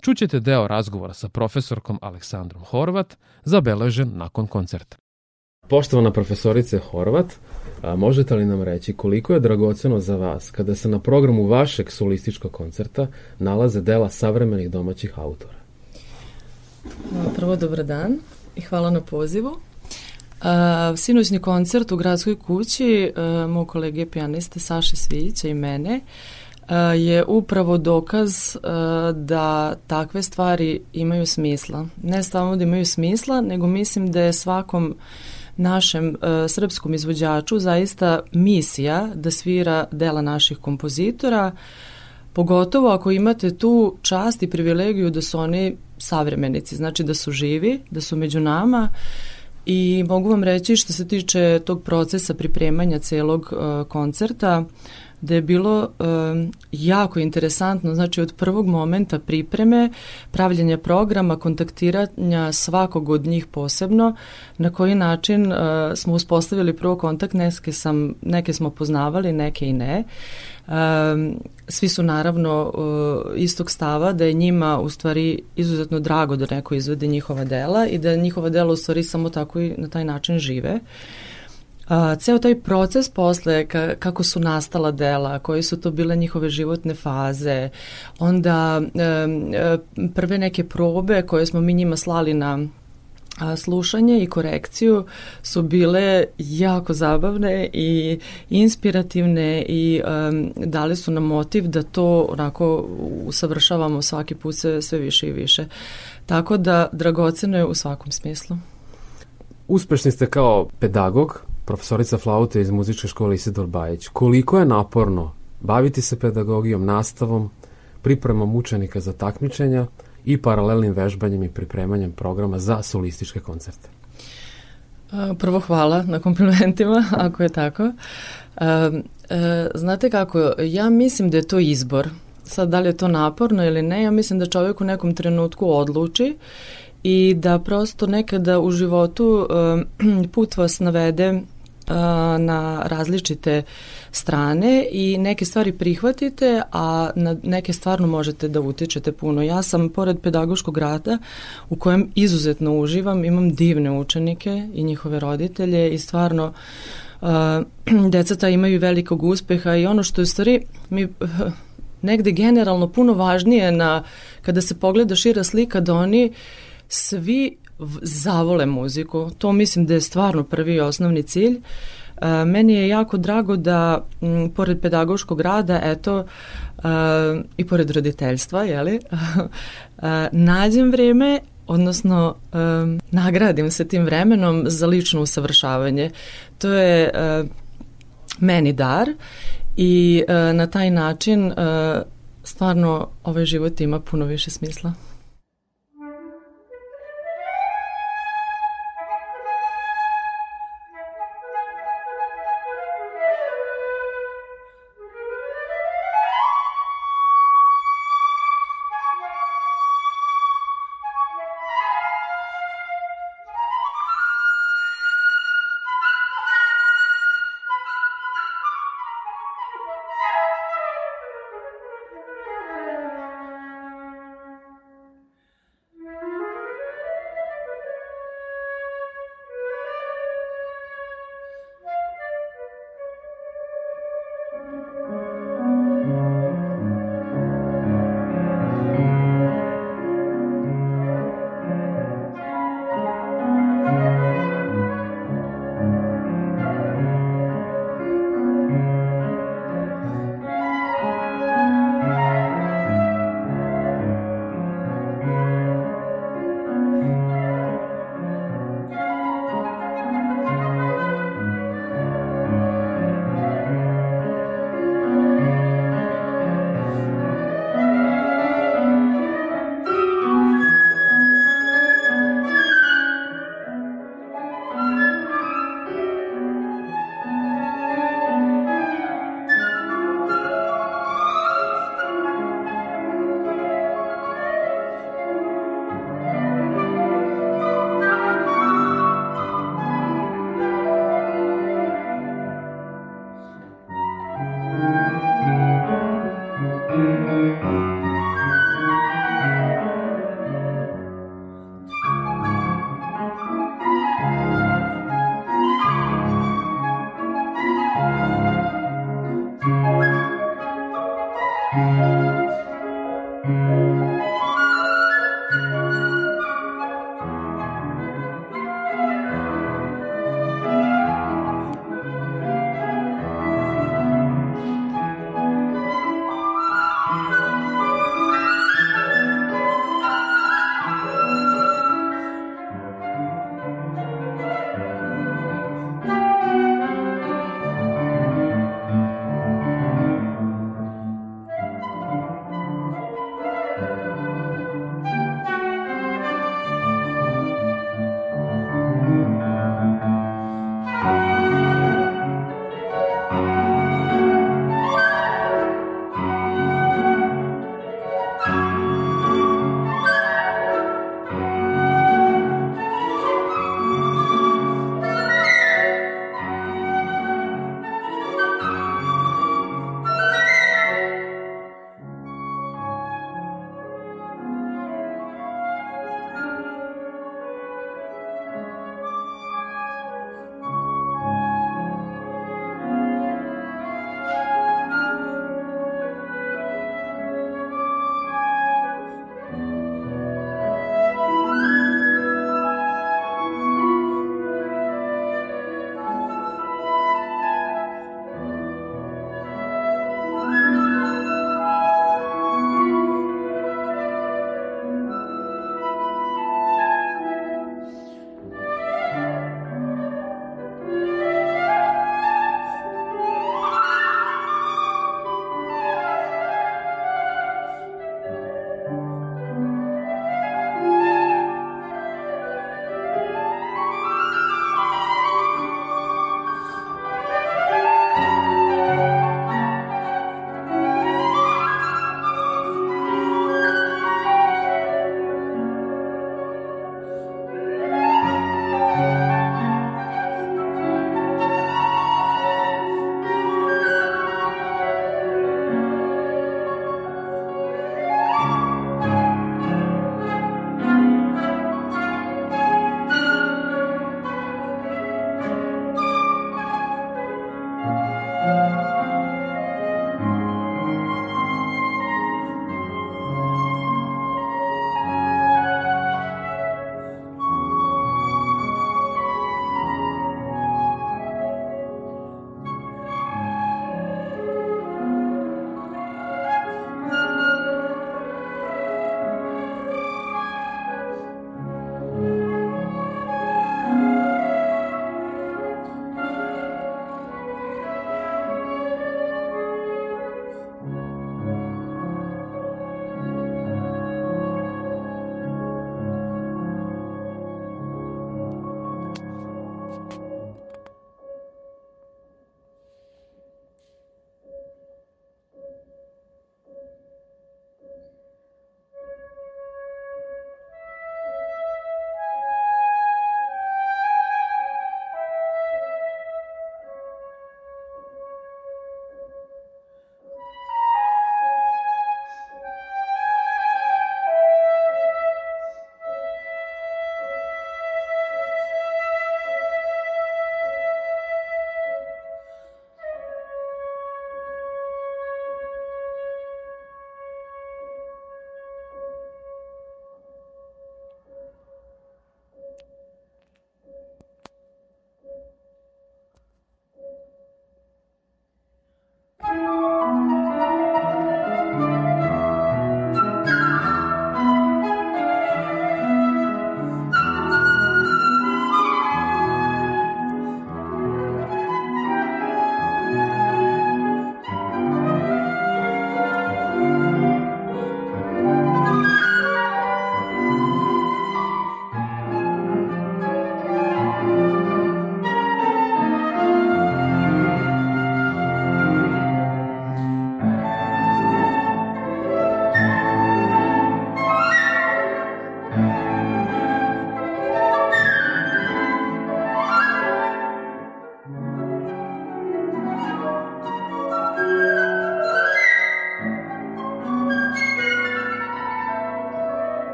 čućete deo razgovora sa profesorkom Aleksandrom Horvat, zabeležen nakon koncerta. Poštovana profesorice Horvat, a možete li nam reći koliko je dragoceno za vas kada se na programu vašeg solističkog koncerta nalaze dela savremenih domaćih autora? Prvo, dobar dan i hvala na pozivu. Uh, sinoćni koncert u gradskoj kući uh, mog kolege pijaniste Saše Svijića i mene uh, je upravo dokaz uh, da takve stvari imaju smisla. Ne samo da imaju smisla, nego mislim da je svakom našem uh, srpskom izvođaču zaista misija da svira dela naših kompozitora, pogotovo ako imate tu čast i privilegiju da su oni savremenici, znači da su živi, da su među nama i mogu vam reći što se tiče tog procesa pripremanja celog uh, koncerta, da je bilo um, jako interesantno, znači od prvog momenta pripreme, pravljenja programa, kontaktiranja svakog od njih posebno, na koji način uh, smo uspostavili prvo kontakt, neke, sam, neke smo poznavali, neke i ne. Um, svi su naravno uh, istog stava da je njima u stvari izuzetno drago da neko izvede njihova dela i da njihova dela u stvari samo tako i na taj način žive. A, ceo taj proces posle, ka, kako su nastala dela, koje su to bile njihove životne faze, onda e, e, prve neke probe koje smo mi njima slali na slušanje i korekciju su bile jako zabavne i inspirativne i um, dali su nam motiv da to onako usavršavamo svaki put sve, sve više i više. Tako da dragoceno je u svakom smislu. Uspešni ste kao pedagog, profesorica flaute iz muzičke škole Isidor Bajić. Koliko je naporno baviti se pedagogijom, nastavom, pripremom učenika za takmičenja i paralelnim vežbanjem i pripremanjem programa za solističke koncerte? Prvo hvala na komplimentima, [LAUGHS] ako je tako. Znate kako, ja mislim da je to izbor. Sad, da li je to naporno ili ne, ja mislim da čovjek u nekom trenutku odluči i da prosto nekada u životu [CLEARS THROAT] put vas navede na različite strane i neke stvari prihvatite, a na neke stvarno možete da utičete puno. Ja sam, pored pedagoškog rada, u kojem izuzetno uživam, imam divne učenike i njihove roditelje i stvarno uh, [CLEARS THROAT] decata imaju velikog uspeha i ono što je stvari mi [LAUGHS] negde generalno puno važnije na kada se pogleda šira slika da oni svi zavole muziku. To mislim da je stvarno prvi i osnovni cilj. E, meni je jako drago da m, pored pedagoškog rada, eto, e, i pored roditeljstva, jeli, [LAUGHS] e, nađem vreme odnosno e, nagradim se tim vremenom za lično usavršavanje. To je e, meni dar i e, na taj način e, stvarno ovaj život ima puno više smisla.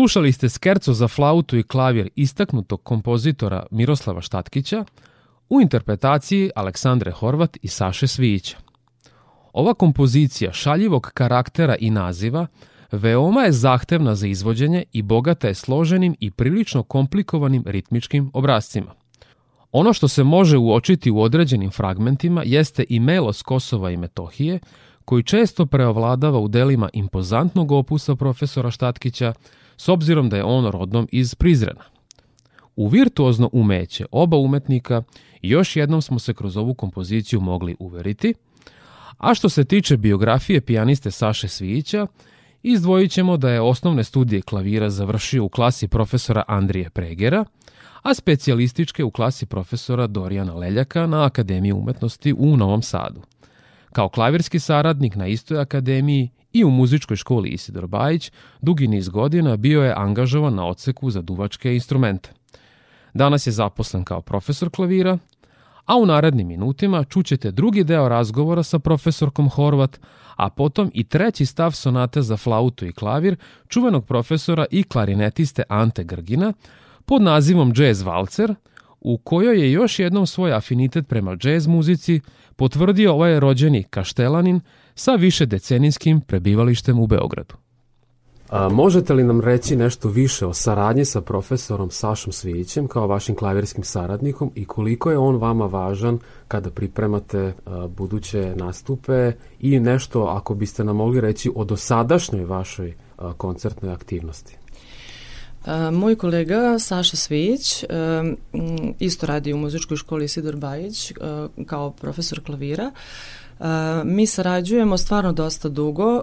Slušali ste skerco za flautu i klavir istaknutog kompozitora Miroslava Štatkića u interpretaciji Aleksandre Horvat i Saše Svijića. Ova kompozicija šaljivog karaktera i naziva veoma je zahtevna za izvođenje i bogata je složenim i prilično komplikovanim ritmičkim obrazcima. Ono što se može uočiti u određenim fragmentima jeste i melos Kosova i Metohije, koji često preovladava u delima impozantnog opusa profesora Štatkića, s obzirom da je on rodnom iz Prizrena. U virtuozno umeće oba umetnika još jednom smo se kroz ovu kompoziciju mogli uveriti, a što se tiče biografije pijaniste Saše Svijića, izdvojit ćemo da je osnovne studije klavira završio u klasi profesora Andrije Pregera, a specijalističke u klasi profesora Dorijana Leljaka na Akademiji umetnosti u Novom Sadu. Kao klavirski saradnik na istoj akademiji i u muzičkoj školi Isidor Bajić dugi niz godina bio je angažovan na odseku za duvačke instrumente. Danas je zaposlen kao profesor klavira, a u narednim minutima čućete drugi deo razgovora sa profesorkom Horvat, a potom i treći stav sonate za flautu i klavir čuvenog profesora i klarinetiste Ante Grgina pod nazivom Jazz Valcer, u kojoj je još jednom svoj afinitet prema džez muzici potvrdio ovaj rođeni kaštelanin sa više decenijskim prebivalištem u Beogradu. A, možete li nam reći nešto više o saradnji sa profesorom Sašom Svijićem kao vašim klavirskim saradnikom i koliko je on vama važan kada pripremate a, buduće nastupe i nešto ako biste nam mogli reći o dosadašnjoj vašoj a, koncertnoj aktivnosti? Moj kolega Saša Svijić isto radi u muzičkoj školi Sidor Bajić kao profesor klavira. Mi sarađujemo stvarno dosta dugo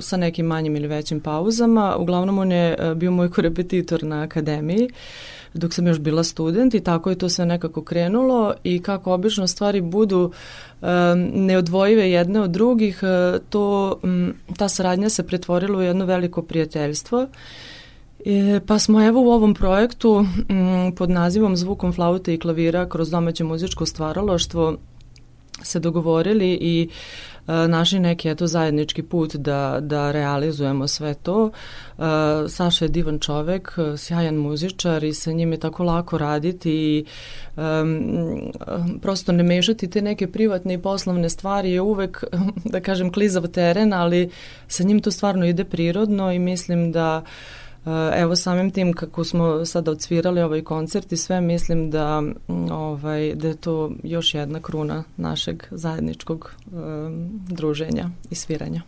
sa nekim manjim ili većim pauzama. Uglavnom on je bio moj [LAUGHS] korepetitor na akademiji dok sam još bila student i tako je to sve nekako krenulo i kako obično stvari budu neodvojive jedne od drugih, to, ta saradnja se pretvorila u jedno veliko prijateljstvo. E, pa smo evo u ovom projektu m, pod nazivom Zvukom flaute i klavira kroz domaće muzičko stvaralaštvo se dogovorili i e, našli neki eto zajednički put da, da realizujemo sve to. E, Saša je divan čovek, sjajan muzičar i sa njim je tako lako raditi i e, prosto ne mešati te neke privatne i poslovne stvari je uvek, [LAUGHS] da kažem, klizav teren, ali sa njim to stvarno ide prirodno i mislim da Evo samim tim kako smo sada odsvirali ovaj koncert i sve mislim da ovaj da je to još jedna kruna našeg zajedničkog um, druženja i sviranja.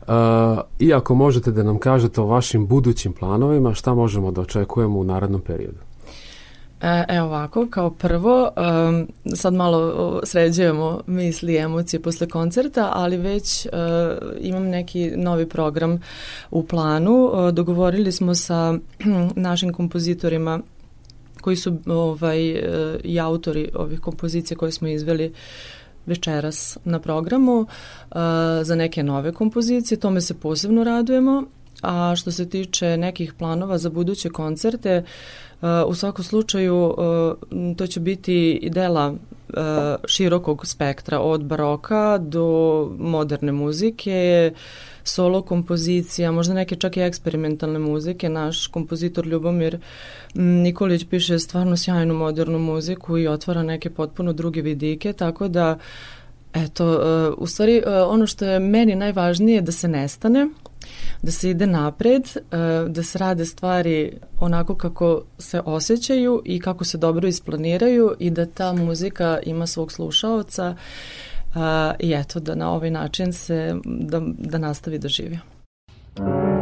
Uh, iako možete da nam kažete o vašim budućim planovima, šta možemo da očekujemo u narednom periodu? E, evo ovako, kao prvo, sad malo sređujemo misli i emocije posle koncerta, ali već uh, imam neki novi program u planu. Uh, dogovorili smo sa našim kompozitorima koji su ovaj, uh, i autori ovih kompozicija koje smo izveli večeras na programu uh, za neke nove kompozicije, tome se posebno radujemo. A što se tiče nekih planova za buduće koncerte, u svakom slučaju to će biti dela širokog spektra od baroka do moderne muzike, solo kompozicija, možda neke čak i eksperimentalne muzike. Naš kompozitor Ljubomir Nikolić piše stvarno sjajnu modernu muziku i otvara neke potpuno druge vidike, tako da eto, u stvari ono što je meni najvažnije je da se nestane, da se ide napred, e, da se rade stvari onako kako se osjećaju i kako se dobro isplaniraju i da ta muzika ima svog slušaoca i eto da na ovaj način se da, da nastavi da živi. Bio je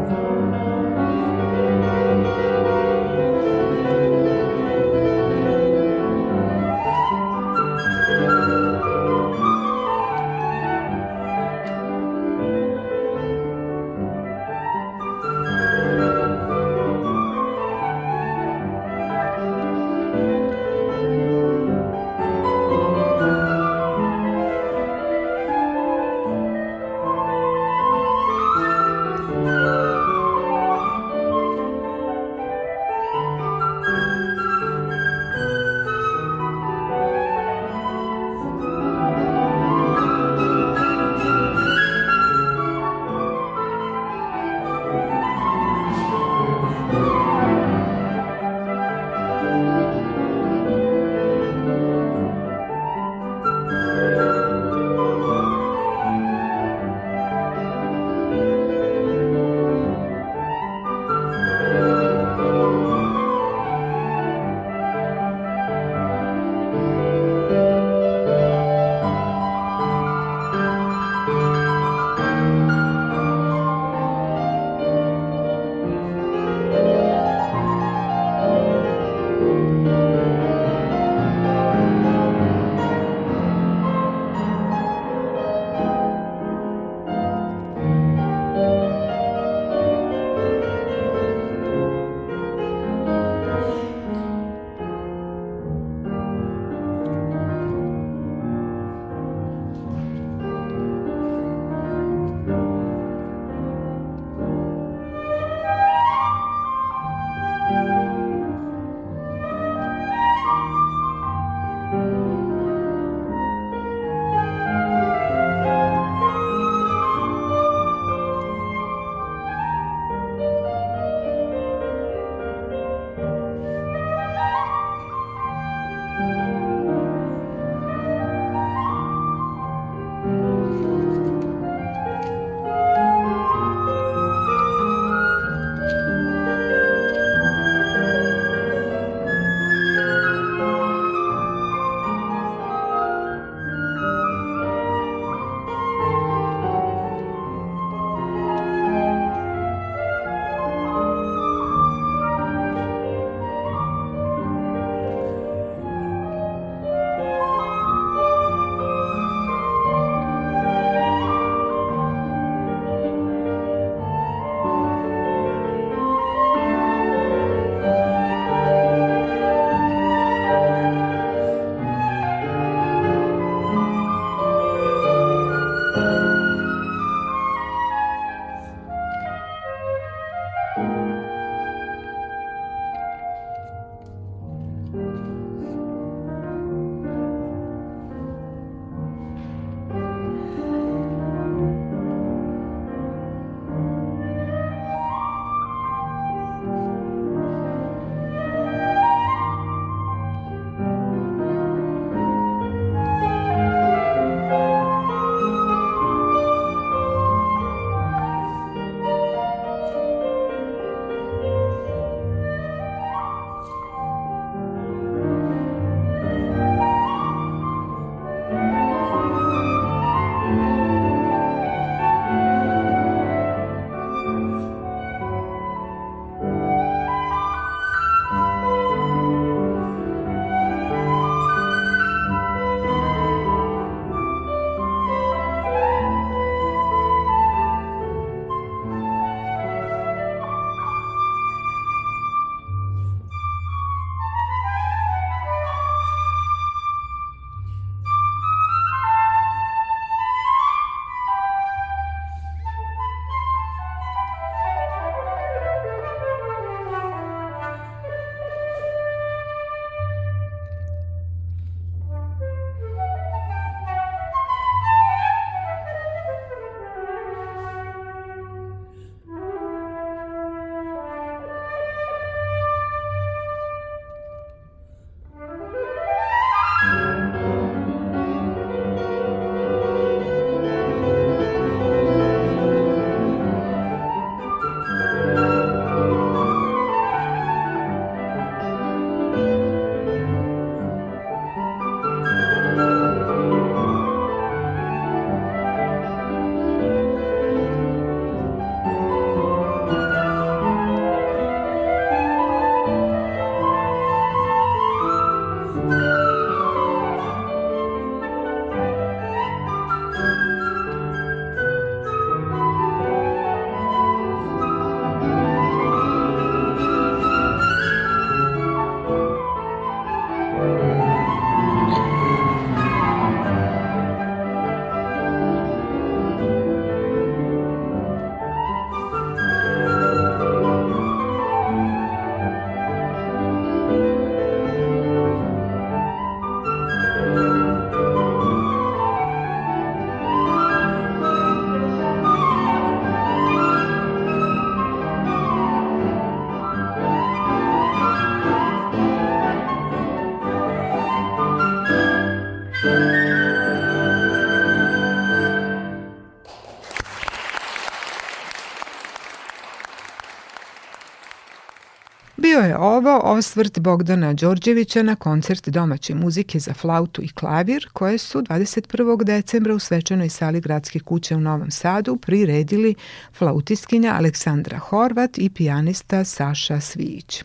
ovo osvrt Bogdana Đorđevića na koncert domaće muzike za flautu i klavir koje su 21. decembra u svečanoj sali Gradske kuće u Novom Sadu priredili flautiskinja Aleksandra Horvat i pijanista Saša Svijić.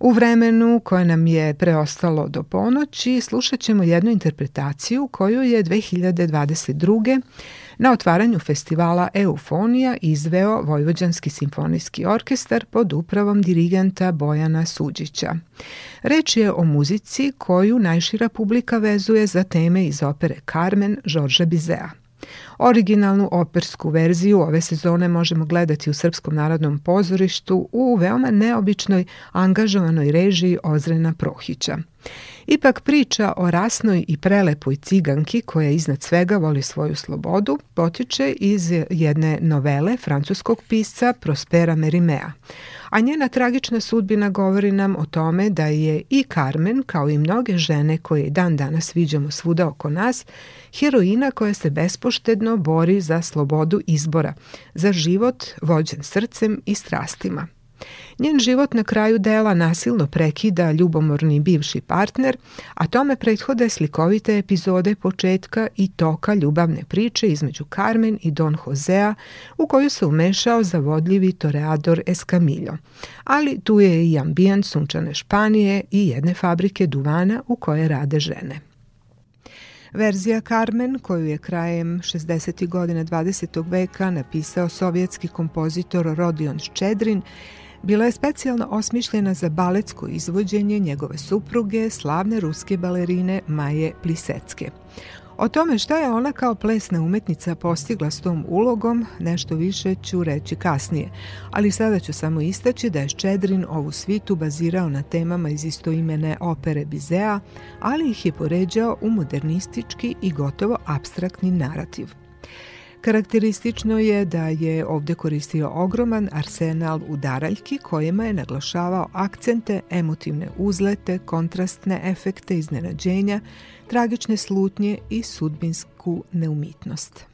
U vremenu koje nam je preostalo do ponoći slušat ćemo jednu interpretaciju koju je 2022 na otvaranju festivala Eufonija izveo Vojvođanski simfonijski orkestar pod upravom dirigenta Bojana Suđića. Reč je o muzici koju najšira publika vezuje za teme iz opere Carmen Žorža Bizea. Originalnu opersku verziju ove sezone možemo gledati u Srpskom narodnom pozorištu u veoma neobičnoj angažovanoj režiji Ozrena Prohića. Ipak priča o rasnoj i prelepoj ciganki koja iznad svega voli svoju slobodu potiče iz jedne novele francuskog pisca Prospera Merimea. A njena tragična sudbina govori nam o tome da je i Carmen, kao i mnoge žene koje dan danas viđamo svuda oko nas, heroina koja se bespoštedno bori za slobodu izbora, za život vođen srcem i strastima. Njen život na kraju dela nasilno prekida ljubomorni bivši partner, a tome prethode slikovite epizode početka i toka ljubavne priče između Carmen i Don Josea u koju se umešao zavodljivi toreador Escamillo. Ali tu je i ambijent sunčane Španije i jedne fabrike duvana u koje rade žene. Verzija Carmen, koju je krajem 60. godina 20. veka napisao sovjetski kompozitor Rodion Ščedrin, bila je specijalno osmišljena za baletsko izvođenje njegove supruge, slavne ruske balerine Maje Plisecke. O tome šta je ona kao plesna umetnica postigla s tom ulogom, nešto više ću reći kasnije, ali sada ću samo istaći da je Ščedrin ovu svitu bazirao na temama iz istoimene opere Bizea, ali ih je poređao u modernistički i gotovo abstraktni narativ – Karakteristično je da je ovde koristio ogroman arsenal udaraljki kojima je naglašavao akcente, emotivne uzlete, kontrastne efekte iznenađenja, tragične slutnje i sudbinsku neumitnost.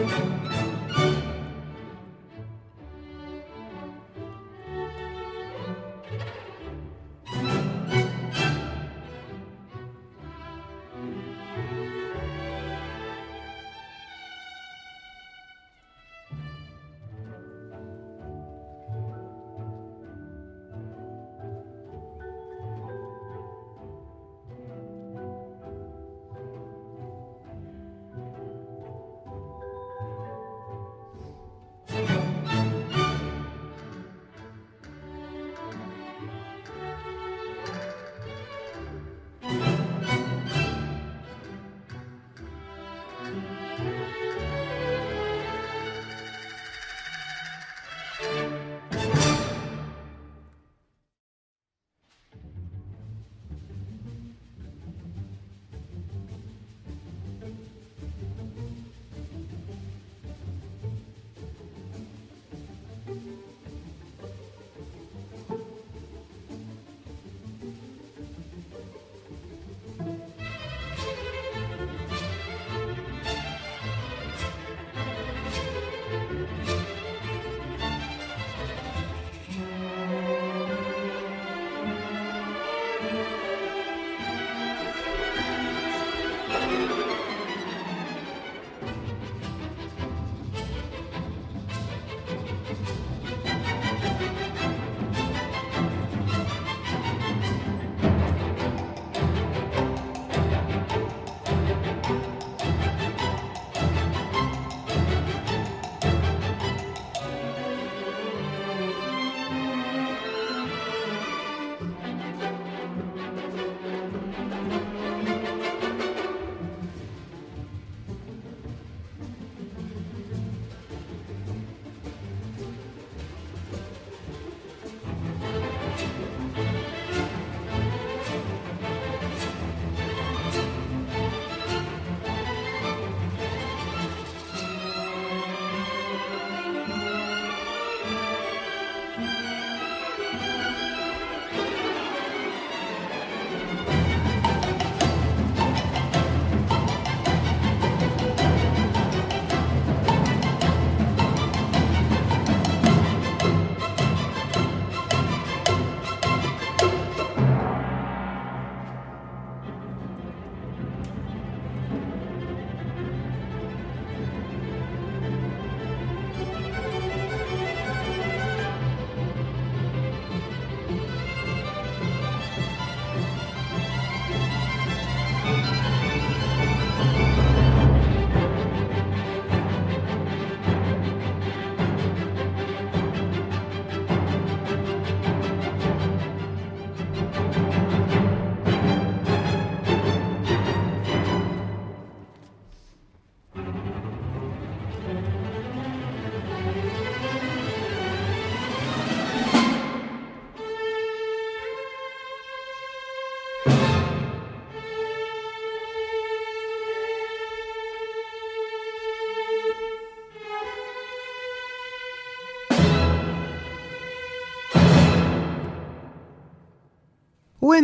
U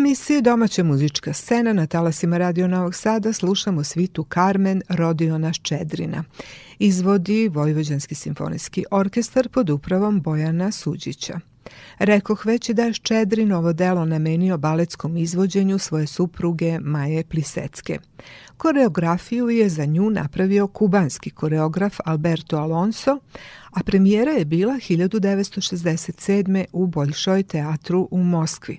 emisiji Domaća muzička scena na talasima Radio Novog Sada slušamo svitu Carmen Rodiona Ščedrina. Izvodi Vojvođanski simfonijski orkestar pod upravom Bojana Suđića. Rekoh već da je Ščedrin ovo delo namenio baletskom izvođenju svoje supruge Maje Plisecke. Koreografiju je za nju napravio kubanski koreograf Alberto Alonso, a premijera je bila 1967. u Boljšoj teatru u Moskvi.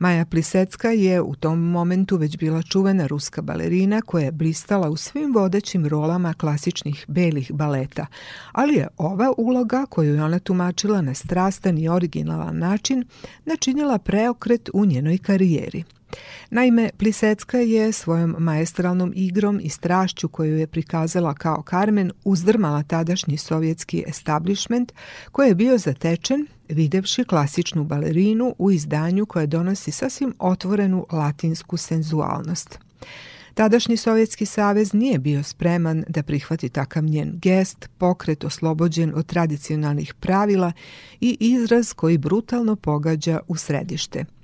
Maja Plisecka je u tom momentu već bila čuvena ruska balerina koja je blistala u svim vodećim rolama klasičnih belih baleta, ali je ova uloga koju je ona tumačila na strastan i originalan način načinila preokret u njenoj karijeri. Naime, Plisecka je svojom maestralnom igrom i strašću koju je prikazala kao Carmen uzdrmala tadašnji sovjetski establishment koji je bio zatečen videvši klasičnu balerinu u izdanju koje donosi sasvim otvorenu latinsku senzualnost. Tadašnji Sovjetski savez nije bio spreman da prihvati takav njen gest, pokret oslobođen od tradicionalnih pravila i izraz koji brutalno pogađa u središte –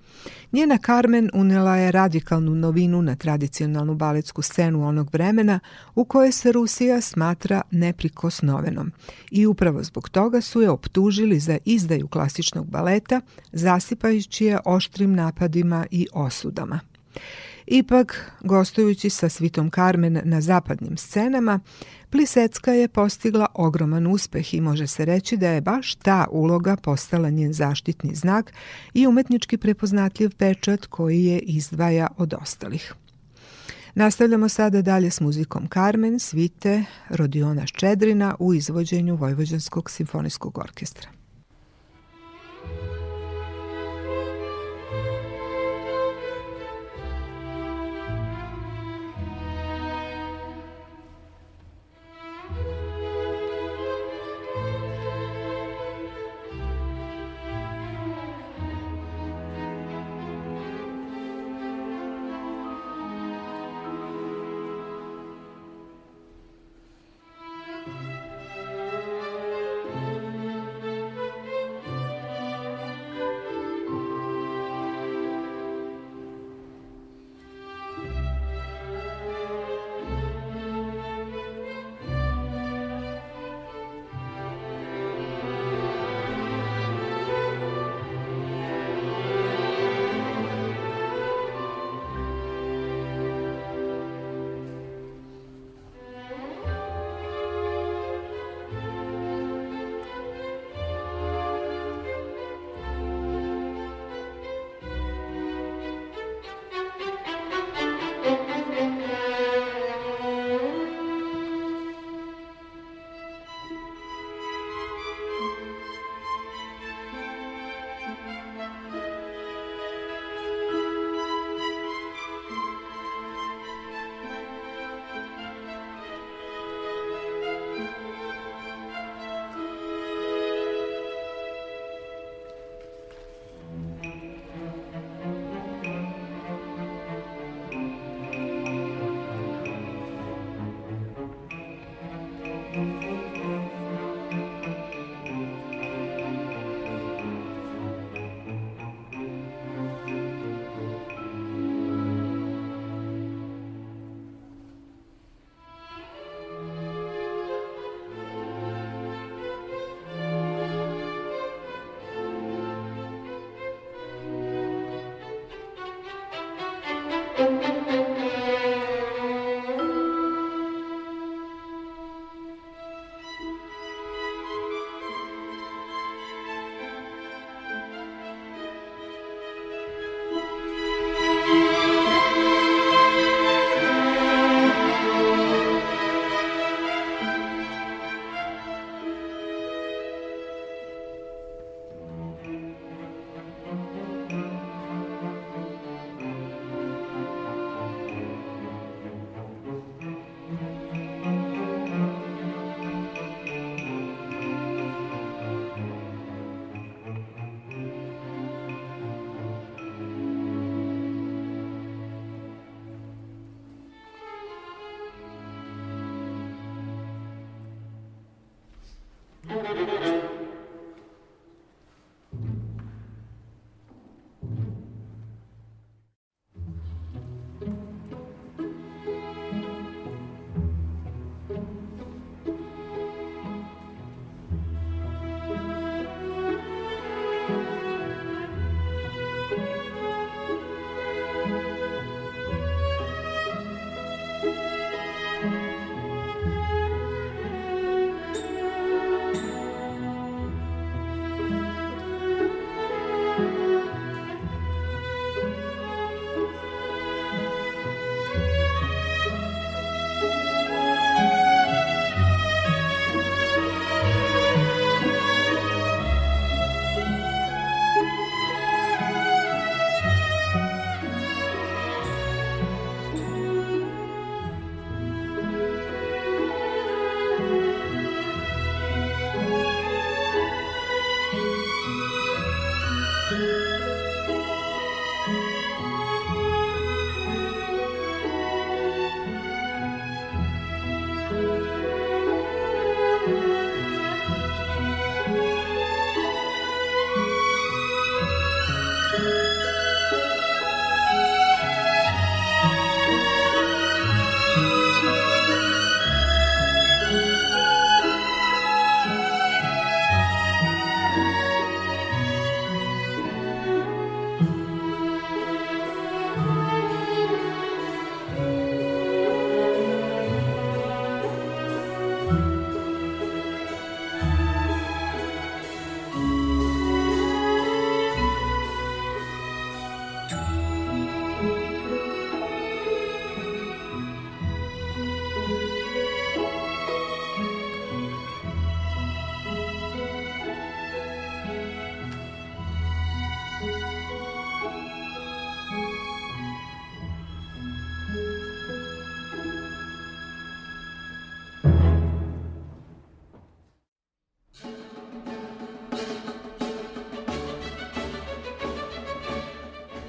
Njena Carmen unela je radikalnu novinu na tradicionalnu baletsku scenu onog vremena u kojoj se Rusija smatra neprikosnovenom i upravo zbog toga su je optužili za izdaju klasičnog baleta, zasipajući je oštrim napadima i osudama. Ipak, gostujući sa Svitom Carmen na zapadnim scenama, Plisecka je postigla ogroman uspeh i može se reći da je baš ta uloga postala njen zaštitni znak i umetnički prepoznatljiv pečat koji je izdvaja od ostalih. Nastavljamo sada dalje s muzikom Carmen, svite Rodiona Ščedrina u izvođenju Vojvođanskog simfonijskog orkestra.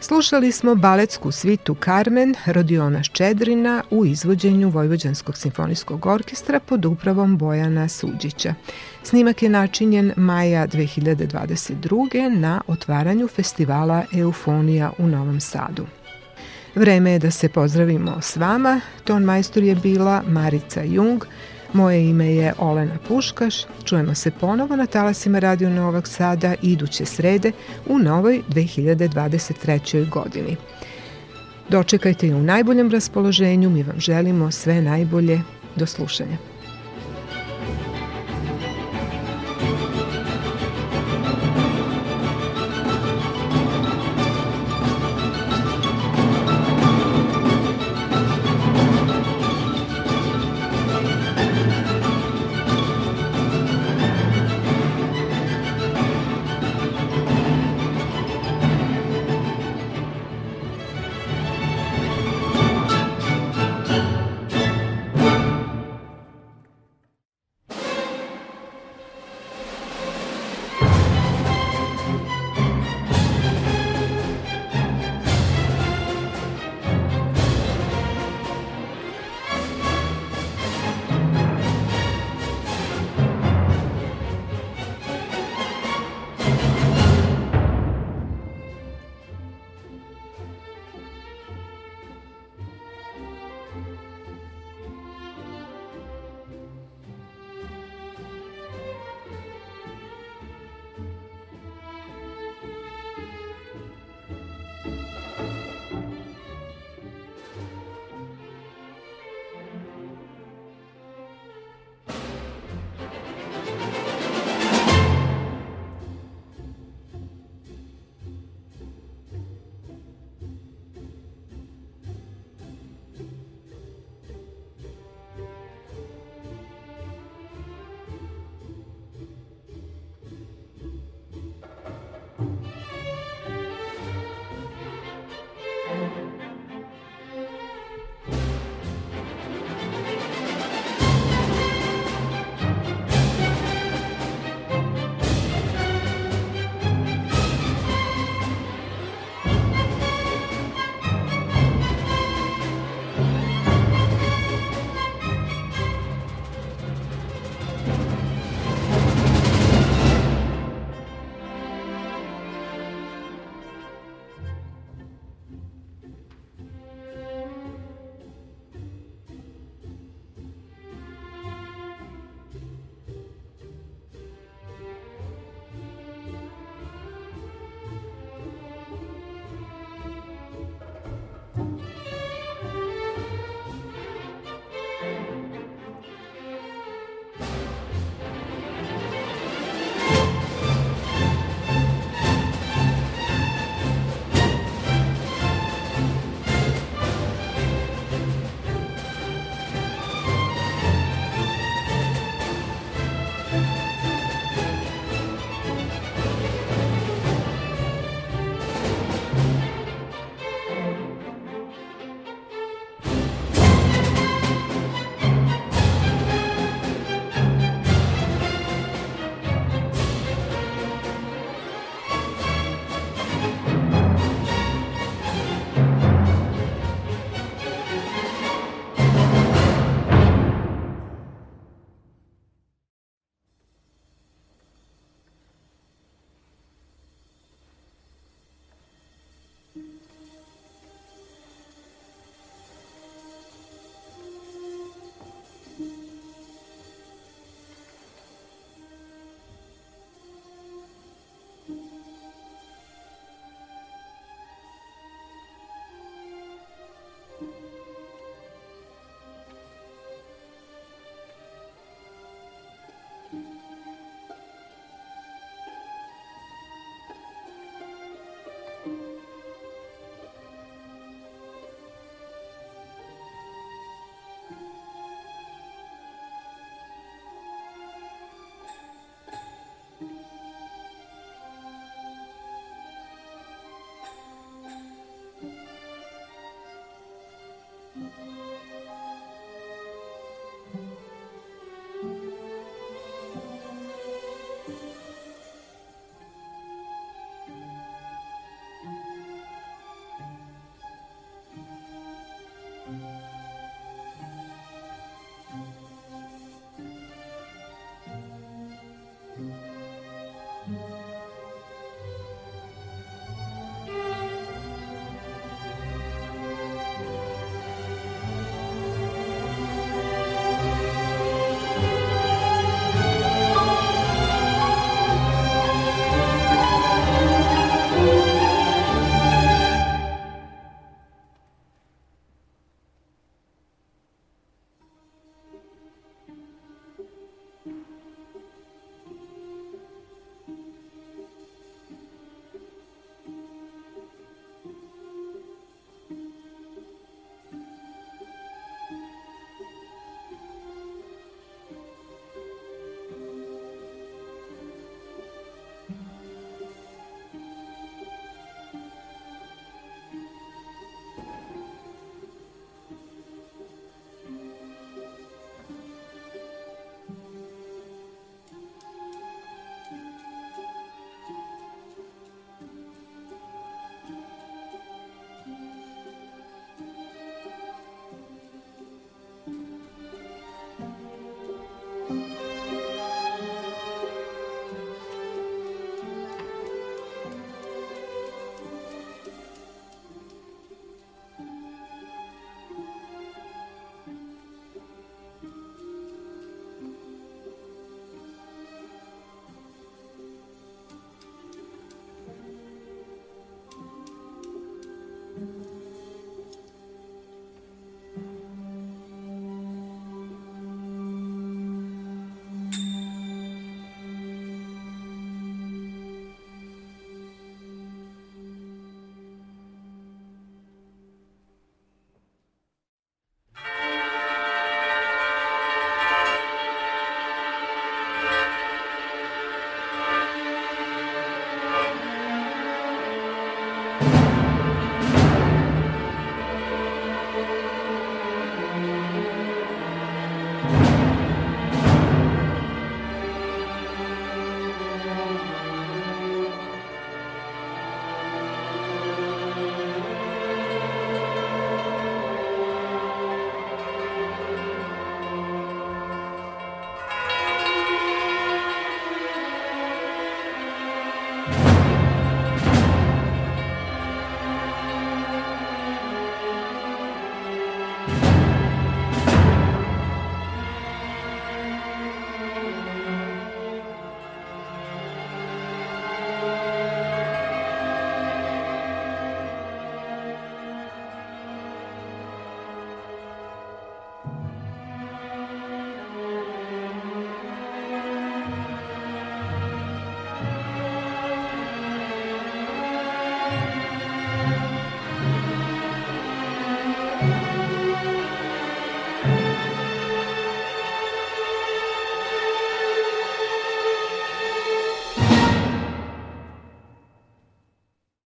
Slušali smo baletsku svitu Carmen Rodiona Ščedrina u izvođenju Vojvođanskog simfonijskog orkestra pod upravom Bojana Suđića. Snimak je načinjen maja 2022. na otvaranju festivala Eufonija u Novom Sadu. Vreme je da se pozdravimo s vama. Ton majstor je bila Marica Jung, Moje ime je Olena Puškaš. Čujemo se ponovo na talasima Radio Novog Sada iduće srede u novoj 2023. godini. Dočekajte je u najboljem raspoloženju, mi vam želimo sve najbolje. Do slušanja.